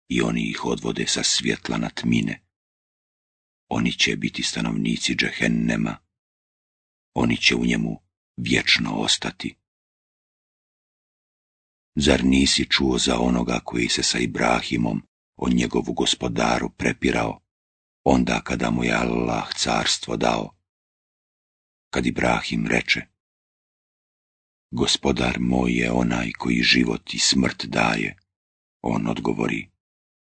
i oni ih odvode sa svjetla na tmine. Oni će biti stanovnici džehennema, oni će u njemu vječno ostati. Zar nisi čuo za onoga koji se sa Ibrahimom o njegovu gospodaru prepirao? onda kada mu je Allah carstvo dao. Kad Ibrahim reče, Gospodar moj je onaj koji život i smrt daje, on odgovori,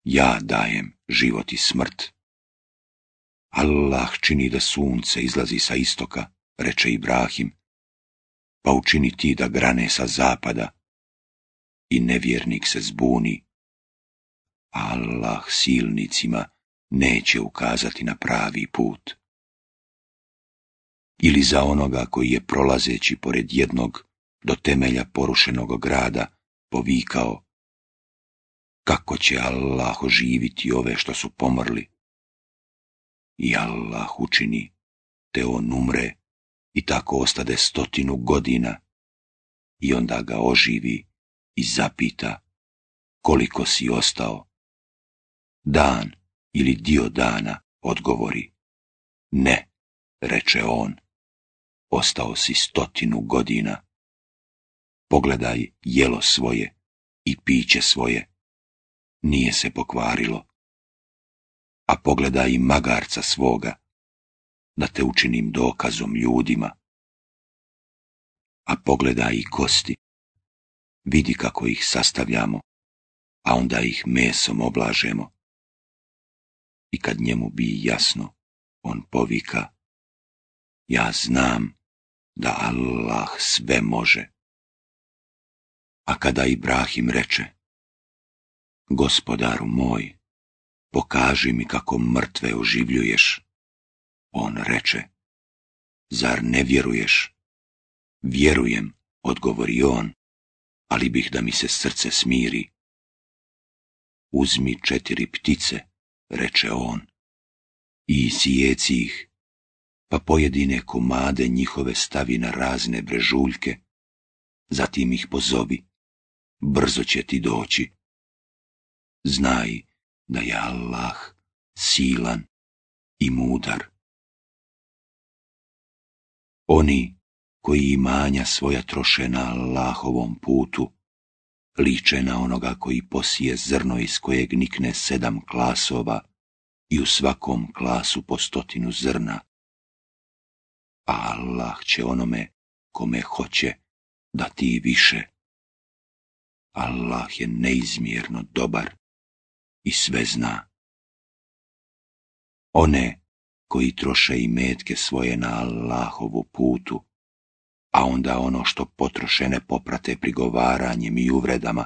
ja dajem život i smrt. Allah čini da sunce izlazi sa istoka, reče Ibrahim, pa učini ti da grane sa zapada. I nevjernik se zbuni. Allah silnicima neće ukazati na pravi put. Ili za onoga koji je prolazeći pored jednog do temelja porušenog grada povikao kako će Allah oživiti ove što su pomrli. I Allah učini, te on umre i tako ostade stotinu godina i onda ga oživi i zapita koliko si ostao. Dan ili dio dana, odgovori. Ne, reče on. Ostao si stotinu godina. Pogledaj jelo svoje i piće svoje. Nije se pokvarilo. A pogledaj magarca svoga, da te učinim dokazom ljudima. A pogledaj i kosti, vidi kako ih sastavljamo, a onda ih mesom oblažemo i kad njemu bi jasno, on povika, ja znam da Allah sve može. A kada Ibrahim reče, gospodaru moj, pokaži mi kako mrtve oživljuješ, on reče, zar ne vjeruješ? Vjerujem, odgovori on, ali bih da mi se srce smiri. Uzmi četiri ptice reče on, i sijeci ih, pa pojedine komade njihove stavi na razne brežuljke, zatim ih pozovi, brzo će ti doći. Znaj da je Allah silan i mudar. Oni koji imanja svoja troše na Allahovom putu, liče na onoga koji posije zrno iz kojeg nikne sedam klasova i u svakom klasu po stotinu zrna. A Allah će onome kome hoće dati ti više. Allah je neizmjerno dobar i sve zna. One koji troše i metke svoje na Allahovu putu, a onda ono što potrošene poprate prigovaranjem i uvredama,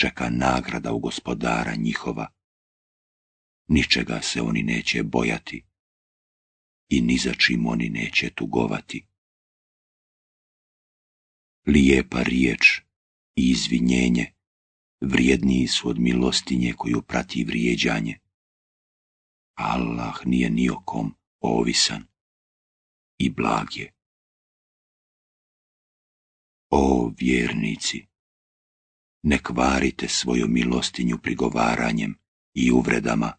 čeka nagrada u gospodara njihova. Ničega se oni neće bojati i ni za čim oni neće tugovati. Lijepa riječ i izvinjenje vrijedniji su od milostinje koju prati vrijeđanje. Allah nije ni kom ovisan i blag je o vjernici, ne kvarite svoju milostinju prigovaranjem i uvredama,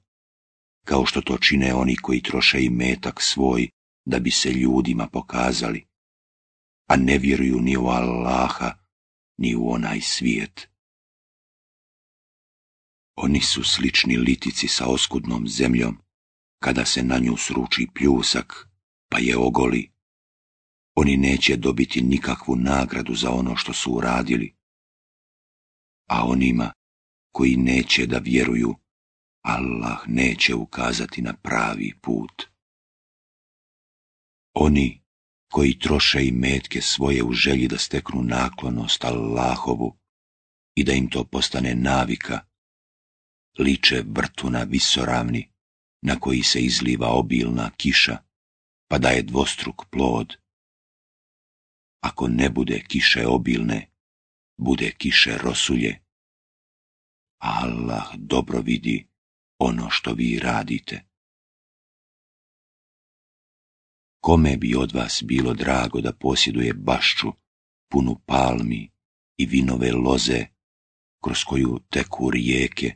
kao što to čine oni koji troše i metak svoj da bi se ljudima pokazali, a ne vjeruju ni u Allaha, ni u onaj svijet. Oni su slični litici sa oskudnom zemljom, kada se na nju sruči pljusak, pa je ogoli, oni neće dobiti nikakvu nagradu za ono što su uradili. A onima koji neće da vjeruju, Allah neće ukazati na pravi put. Oni koji troše i metke svoje u želji da steknu naklonost Allahovu i da im to postane navika, liče vrtu na visoravni na koji se izliva obilna kiša, pa daje dvostruk plod ako ne bude kiše obilne, bude kiše rosulje. Allah dobro vidi ono što vi radite. Kome bi od vas bilo drago da posjeduje bašću, punu palmi i vinove loze, kroz koju teku rijeke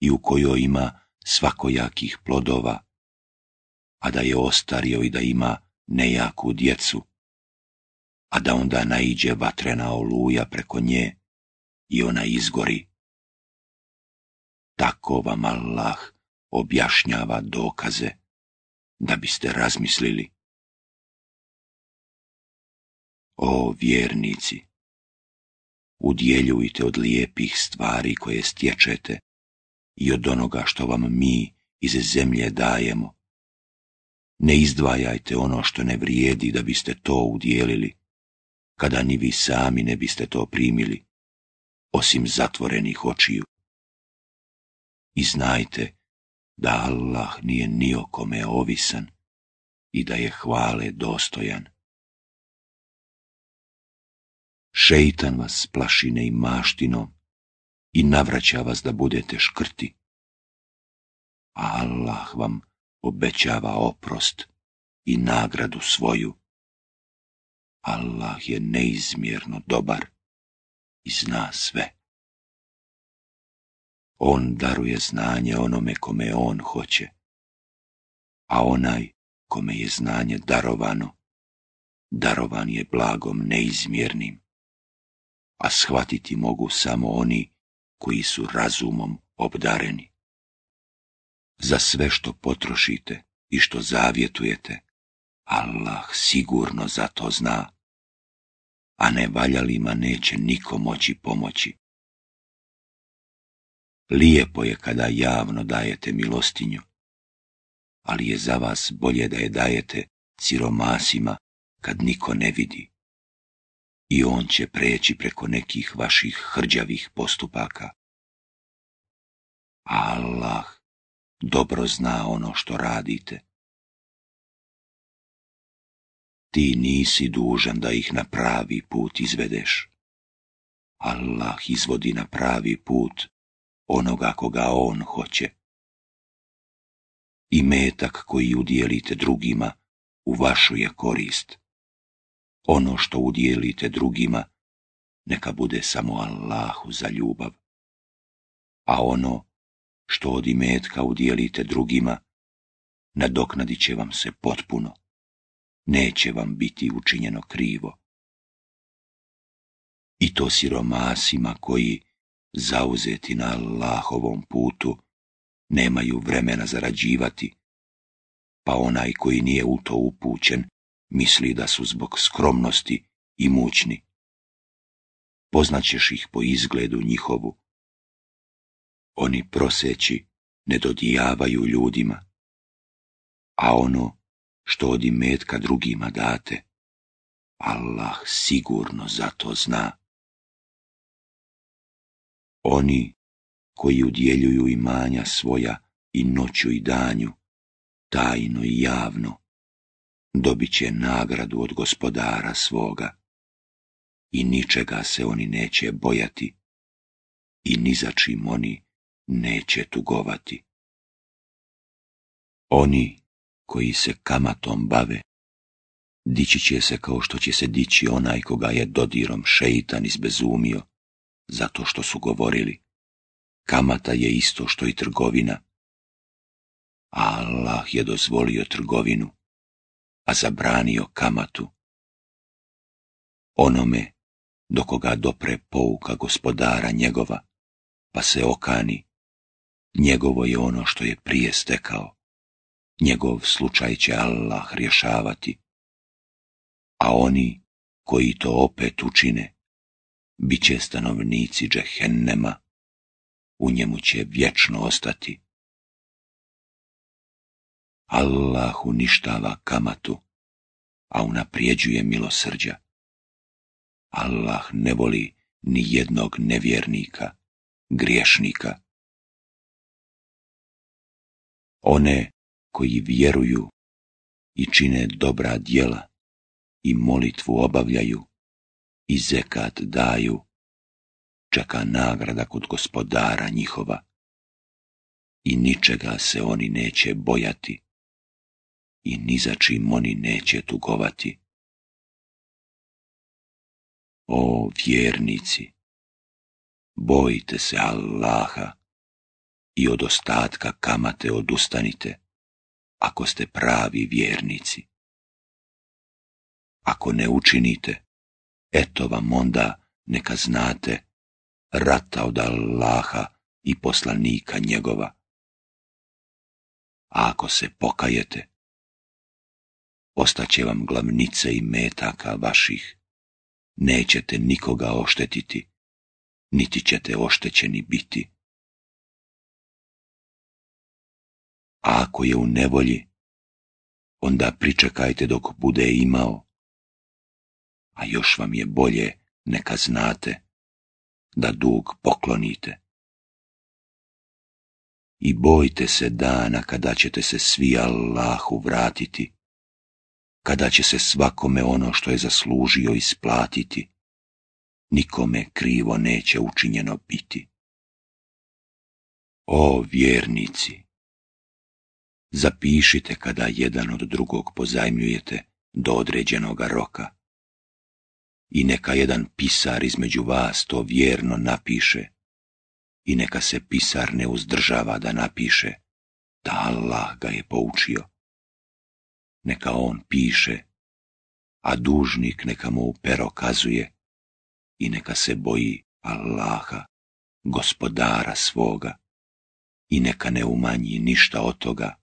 i u kojoj ima svakojakih plodova, a da je ostario i da ima nejaku djecu, a da onda naiđe vatrena oluja preko nje i ona izgori. Tako vam Allah objašnjava dokaze da biste razmislili. O vjernici, udjeljujte od lijepih stvari koje stječete i od onoga što vam mi iz zemlje dajemo. Ne izdvajajte ono što ne vrijedi da biste to udjelili kada ni vi sami ne biste to primili, osim zatvorenih očiju. I znajte da Allah nije ni o kome ovisan i da je hvale dostojan. Šeitan vas plaši i maštinom i navraća vas da budete škrti. A Allah vam obećava oprost i nagradu svoju. Allah je neizmjerno dobar i zna sve. On daruje znanje onome kome on hoće, a onaj kome je znanje darovano, darovan je blagom neizmjernim, a shvatiti mogu samo oni koji su razumom obdareni. Za sve što potrošite i što zavjetujete, Allah sigurno za to zna a ne valjalima neće niko moći pomoći. Lijepo je kada javno dajete milostinju, ali je za vas bolje da je dajete ciromasima kad niko ne vidi. I on će preći preko nekih vaših hrđavih postupaka. Allah dobro zna ono što radite. ti nisi dužan da ih na pravi put izvedeš. Allah izvodi na pravi put onoga koga on hoće. I metak koji udijelite drugima u vašu je korist. Ono što udijelite drugima neka bude samo Allahu za ljubav. A ono što od imetka udijelite drugima nadoknadit će vam se potpuno neće vam biti učinjeno krivo. I to siromasima koji, zauzeti na Allahovom putu, nemaju vremena zarađivati, pa onaj koji nije u to upućen misli da su zbog skromnosti i mućni. Poznaćeš ih po izgledu njihovu. Oni proseći ne dodijavaju ljudima, a ono što od imetka drugima date. Allah sigurno za to zna. Oni koji udjeljuju imanja svoja i noću i danju, tajno i javno, dobit će nagradu od gospodara svoga i ničega se oni neće bojati i ni za čim oni neće tugovati. Oni koji se kamatom bave. Dići će se kao što će se dići onaj koga je dodirom šeitan izbezumio, zato što su govorili. Kamata je isto što i trgovina. Allah je dozvolio trgovinu, a zabranio kamatu. Onome do koga dopre pouka gospodara njegova, pa se okani, njegovo je ono što je prije stekao njegov slučaj će Allah rješavati. A oni koji to opet učine, bit će stanovnici džehennema, u njemu će vječno ostati. Allah uništava kamatu, a unaprijeđuje milosrđa. Allah ne voli ni jednog nevjernika, griješnika. One koji vjeruju i čine dobra djela i molitvu obavljaju i zekat daju, čeka nagrada kod gospodara njihova i ničega se oni neće bojati i ni za čim oni neće tugovati. O vjernici, bojite se Allaha i od ostatka kamate odustanite ako ste pravi vjernici. Ako ne učinite, eto vam onda neka znate rata od Allaha i poslanika njegova. A ako se pokajete, ostaće vam glavnice i metaka vaših. Nećete nikoga oštetiti, niti ćete oštećeni biti. a ako je u nevolji, onda pričekajte dok bude imao. A još vam je bolje, neka znate, da dug poklonite. I bojte se dana kada ćete se svi Allahu vratiti, kada će se svakome ono što je zaslužio isplatiti, nikome krivo neće učinjeno biti. O vjernici! zapišite kada jedan od drugog pozajmljujete do određenoga roka. I neka jedan pisar između vas to vjerno napiše, i neka se pisar ne uzdržava da napiše, da Allah ga je poučio. Neka on piše, a dužnik neka mu pero kazuje i neka se boji Allaha, gospodara svoga, i neka ne umanji ništa od toga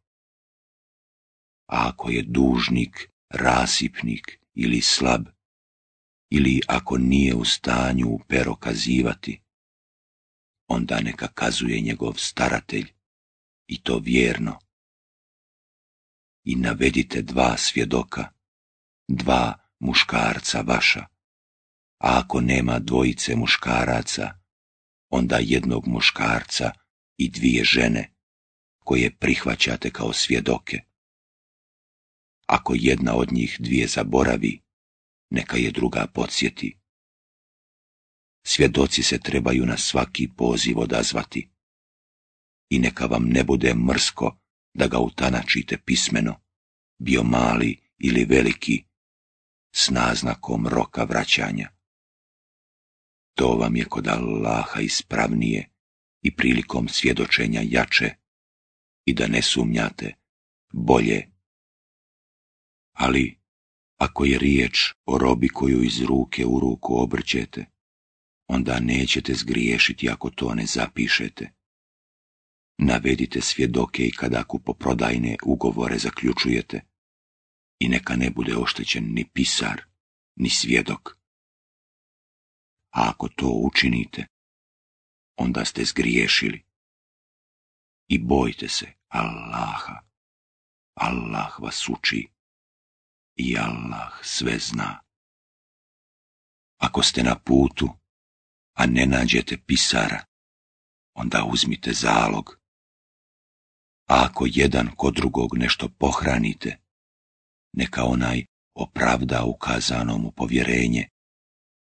a ako je dužnik, rasipnik ili slab, ili ako nije u stanju pero kazivati, onda neka kazuje njegov staratelj, i to vjerno. I navedite dva svjedoka, dva muškarca vaša, a ako nema dvojice muškaraca, onda jednog muškarca i dvije žene, koje prihvaćate kao svjedoke. Ako jedna od njih dvije zaboravi, neka je druga podsjeti. Svjedoci se trebaju na svaki poziv odazvati. I neka vam ne bude mrsko da ga utanačite pismeno, bio mali ili veliki, s naznakom roka vraćanja. To vam je kod Allaha ispravnije i prilikom svjedočenja jače i da ne sumnjate bolje ali, ako je riječ o robi koju iz ruke u ruku obrćete, onda nećete zgriješiti ako to ne zapišete. Navedite svjedoke i kada kupoprodajne ugovore zaključujete i neka ne bude oštećen ni pisar, ni svjedok. A ako to učinite, onda ste zgriješili. I bojte se Allaha. Allah vas uči i Allah sve zna. Ako ste na putu, a ne nađete pisara, onda uzmite zalog. A ako jedan kod drugog nešto pohranite, neka onaj opravda ukazano mu povjerenje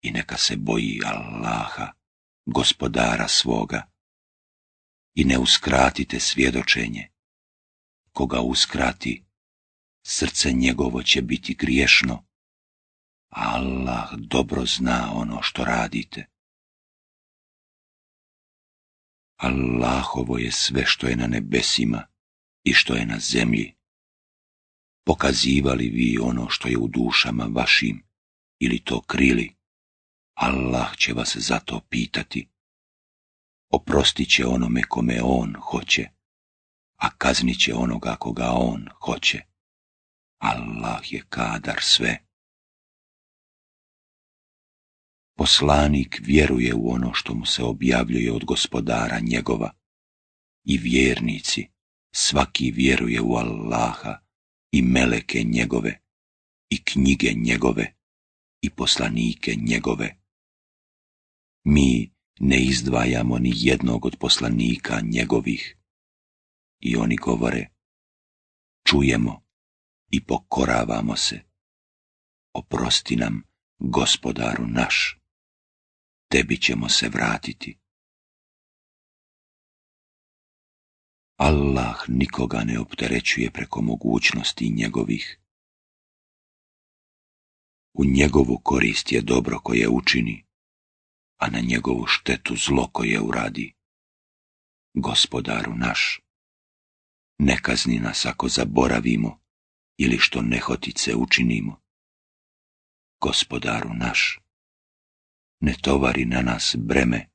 i neka se boji Allaha, gospodara svoga. I ne uskratite svjedočenje. Koga uskrati, srce njegovo će biti griješno. Allah dobro zna ono što radite. Allahovo je sve što je na nebesima i što je na zemlji. Pokazivali vi ono što je u dušama vašim ili to krili, Allah će vas zato pitati. Oprostit će onome kome on hoće, a kaznit će onoga koga on hoće. Allah je kadar sve. Poslanik vjeruje u ono što mu se objavljuje od gospodara njegova i vjernici, svaki vjeruje u Allaha i meleke njegove i knjige njegove i poslanike njegove. Mi ne izdvajamo ni jednog od poslanika njegovih. I oni govore, čujemo i pokoravamo se. Oprosti nam, gospodaru naš, tebi ćemo se vratiti. Allah nikoga ne opterećuje preko mogućnosti njegovih. U njegovu korist je dobro koje učini, a na njegovu štetu zlo koje uradi. Gospodaru naš, ne kazni nas ako zaboravimo ili što nehotice učinimo. Gospodaru naš, ne tovari na nas breme,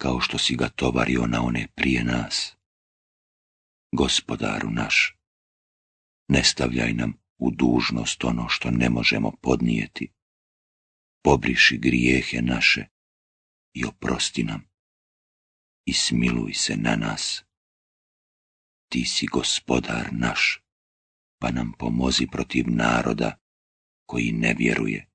kao što si ga tovario na one prije nas. Gospodaru naš, ne stavljaj nam u dužnost ono što ne možemo podnijeti. Pobriši grijehe naše i oprosti nam i smiluj se na nas. Ti si gospodar naš pa nam pomozi protiv naroda koji ne vjeruje.